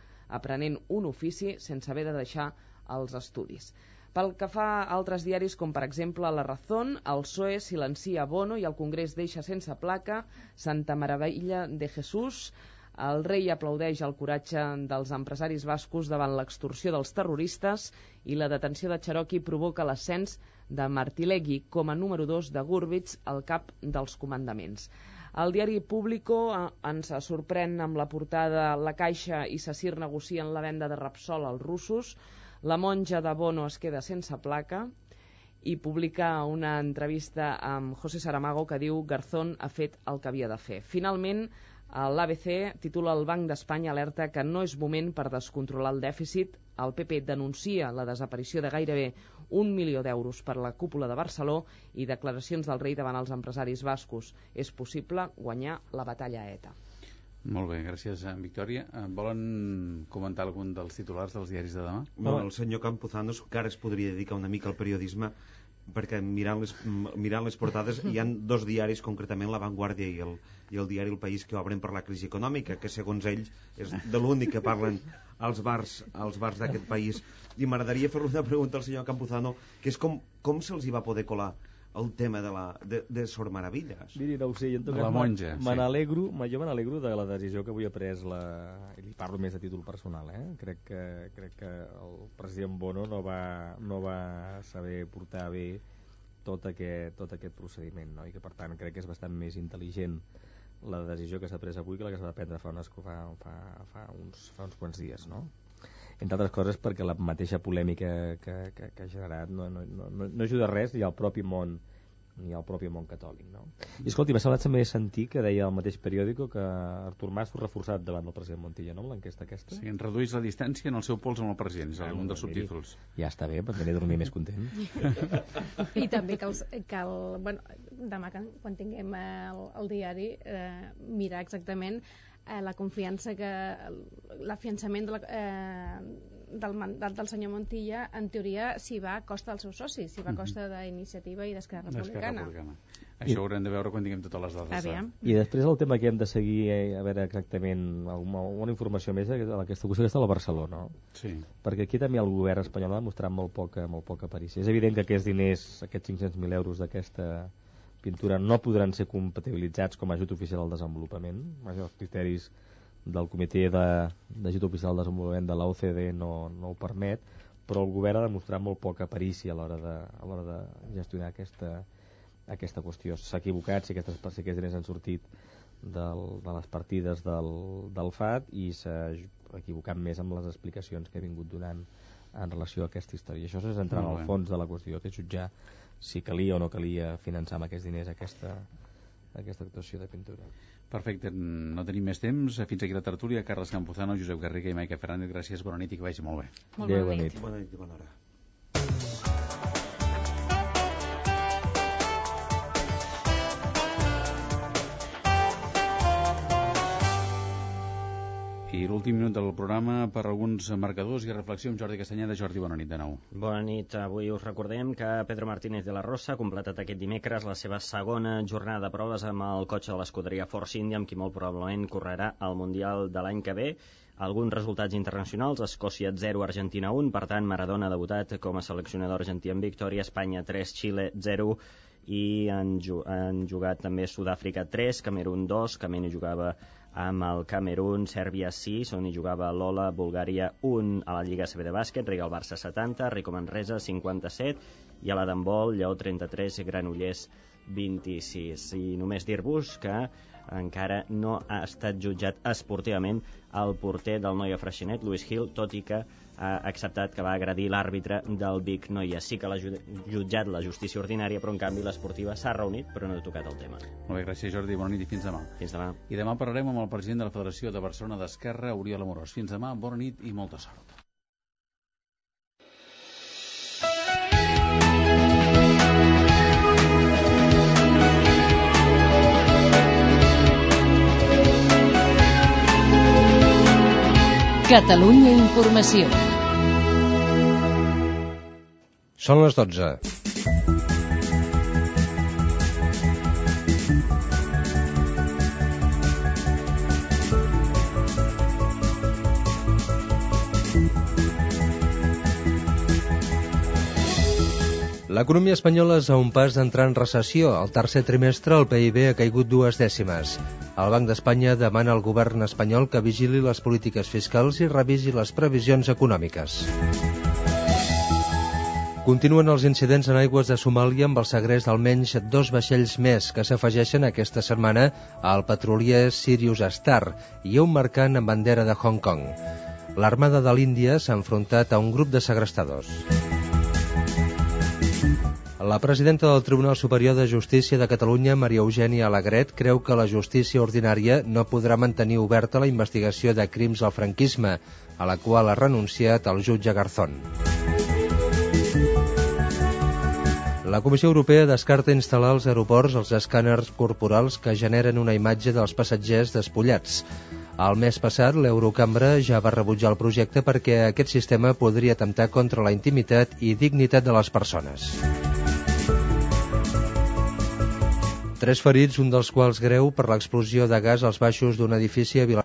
aprenent un ofici sense haver de deixar els estudis. Pel que fa a altres diaris, com per exemple La Razón, el PSOE silencia Bono i el Congrés deixa sense placa Santa Maravilla de Jesús, el rei aplaudeix el coratge dels empresaris bascos davant l'extorsió dels terroristes i la detenció de Cherokee provoca l'ascens de Martilegui com a número 2 de Gurwitz al cap dels comandaments. El diari Público eh, ens sorprèn amb la portada La Caixa i Sassir negocien la venda de Repsol als russos, la monja de Bono es queda sense placa i publica una entrevista amb José Saramago que diu Garzón ha fet el que havia de fer. Finalment, l'ABC titula el Banc d'Espanya alerta que no és moment per descontrolar el dèficit. El PP denuncia la desaparició de gairebé un milió d'euros per la cúpula de Barceló i declaracions del rei davant els empresaris bascos. És possible guanyar la batalla ETA. Molt bé, gràcies, eh, Victòria. Eh, volen comentar algun dels titulars dels diaris de demà? Bueno, el senyor Campozanos encara es podria dedicar una mica al periodisme perquè mirant les, mirant les portades hi han dos diaris, concretament La Vanguardia i el, i el diari El País, que obren per la crisi econòmica, que segons ells és de l'únic que parlen als bars als bars d'aquest país. I m'agradaria fer-li una pregunta al senyor Campuzano, que és com, com se'ls hi va poder colar el tema de, la, de, de Sor Meravilles. Miri, no ho sé, jo en tot la monja. Me n'alegro, sí. jo me n'alegro de la decisió que avui ha pres la... I li parlo més a títol personal, eh? Crec que, crec que el president Bono no va, no va saber portar bé tot aquest, tot aquest procediment, no? I que per tant crec que és bastant més intel·ligent la decisió que s'ha pres avui que la que s'ha de prendre fa, unes, fa, fa, fa, uns, fa uns quants dies, no? Entre altres coses perquè la mateixa polèmica que, que, que ha generat no, no, no, no ajuda res ni al propi món ni al propi món catòlic no? i escolti, m'ha semblat també sentir que deia el mateix periòdico que Artur Mas fos reforçat davant del president Montilla no? l'enquesta aquesta sí, en reduís la distància en el seu pols amb el president és ah, un dels subtítols ja està bé, perquè de dormir més content i també que el, bueno, demà quan tinguem el, el diari eh, mirar exactament eh, la confiança que l'afiançament de la, eh, del mandat del senyor Montilla en teoria s'hi va a costa dels seus socis s'hi va a mhm. costa d'iniciativa i d'Esquerra Republicana. Republicana això ho haurem de veure quan tinguem totes les dades Aviam. i després el tema que hem de seguir eh, a veure exactament alguna, alguna informació més de aquesta qüestió que està a la Barcelona no? sí. perquè aquí també el govern espanyol ha mostrat molt poca, molt poca aparició és evident que aquests diners, aquests 500.000 euros d'aquesta pintura no podran ser compatibilitzats com a ajut oficial al desenvolupament. Els criteris del Comitè d'Ajut Oficial al Desenvolupament de l'OCDE no, no ho permet, però el govern ha demostrat molt poca perícia a l'hora de, a l'hora de gestionar aquesta, aquesta qüestió. S'ha equivocat si, aquestes, si aquests diners han sortit del, de les partides del, del FAT i s'ha equivocat més amb les explicacions que he vingut donant en relació a aquesta història. Això és entrar al fons de la qüestió, que és jutjar si calia o no calia finançar amb aquests diners aquesta, aquesta actuació de pintura. Perfecte, no tenim més temps. Fins aquí la tertúlia. Carles Campuzano, Josep Garriga i Maica Fernández. Gràcies, bona nit i que vagi molt bé. Molt bona, nit. Bona nit i bona hora. I l'últim minut del programa per alguns marcadors i reflexions. Jordi Castanyeda, Jordi, bona nit de nou. Bona nit. Avui us recordem que Pedro Martínez de la Rosa ha completat aquest dimecres la seva segona jornada de proves amb el cotxe de l'escuderia Force India, amb qui molt probablement correrà al Mundial de l'any que ve. Alguns resultats internacionals, Escòcia 0, Argentina 1, per tant Maradona ha debutat com a seleccionador argentí en victòria, Espanya 3, Xile 0 i han, han jugat també Sud-àfrica 3, Camerún 2, Camerún jugava amb el Camerún, Sèrbia 6, on hi jugava Lola, Bulgària 1 a la Lliga CB de bàsquet, Rigal Barça 70, Rico Manresa 57 i a la d'handbol, Lleó 33 i Granollers 26. I només dir-vos que encara no ha estat jutjat esportivament el porter del Noia Freixenet, Luis Gil, tot i que ha acceptat que va agredir l'àrbitre del Vic Noia. Sí que l'ha jutjat la justícia ordinària, però en canvi l'esportiva s'ha reunit, però no ha tocat el tema. Molt bé, gràcies Jordi, bona nit i fins demà. Fins demà. I demà parlarem amb el president de la Federació de Barcelona d'Esquerra, Oriol Amorós. Fins demà, bona nit i molta sort. Catalunya Informació. Són les 12. L'economia espanyola és a un pas d'entrar en recessió. Al tercer trimestre el PIB ha caigut dues dècimes. El Banc d'Espanya demana al govern espanyol que vigili les polítiques fiscals i revisi les previsions econòmiques. Continuen els incidents en aigües de Somàlia amb el segrest d'almenys dos vaixells més que s'afegeixen aquesta setmana al petrolier Sirius Star i a un mercant amb bandera de Hong Kong. L'Armada de l'Índia s'ha enfrontat a un grup de segrestadors. La presidenta del Tribunal Superior de Justícia de Catalunya, Maria Eugènia Alegret, creu que la justícia ordinària no podrà mantenir oberta la investigació de crims al franquisme, a la qual ha renunciat el jutge Garzón. La Comissió Europea descarta instal·lar als aeroports els escàners corporals que generen una imatge dels passatgers despullats. El mes passat, l'Eurocambra ja va rebutjar el projecte perquè aquest sistema podria atemptar contra la intimitat i dignitat de les persones. Tres ferits, un dels quals greu per l'explosió de gas als baixos d'un edifici a Vilanova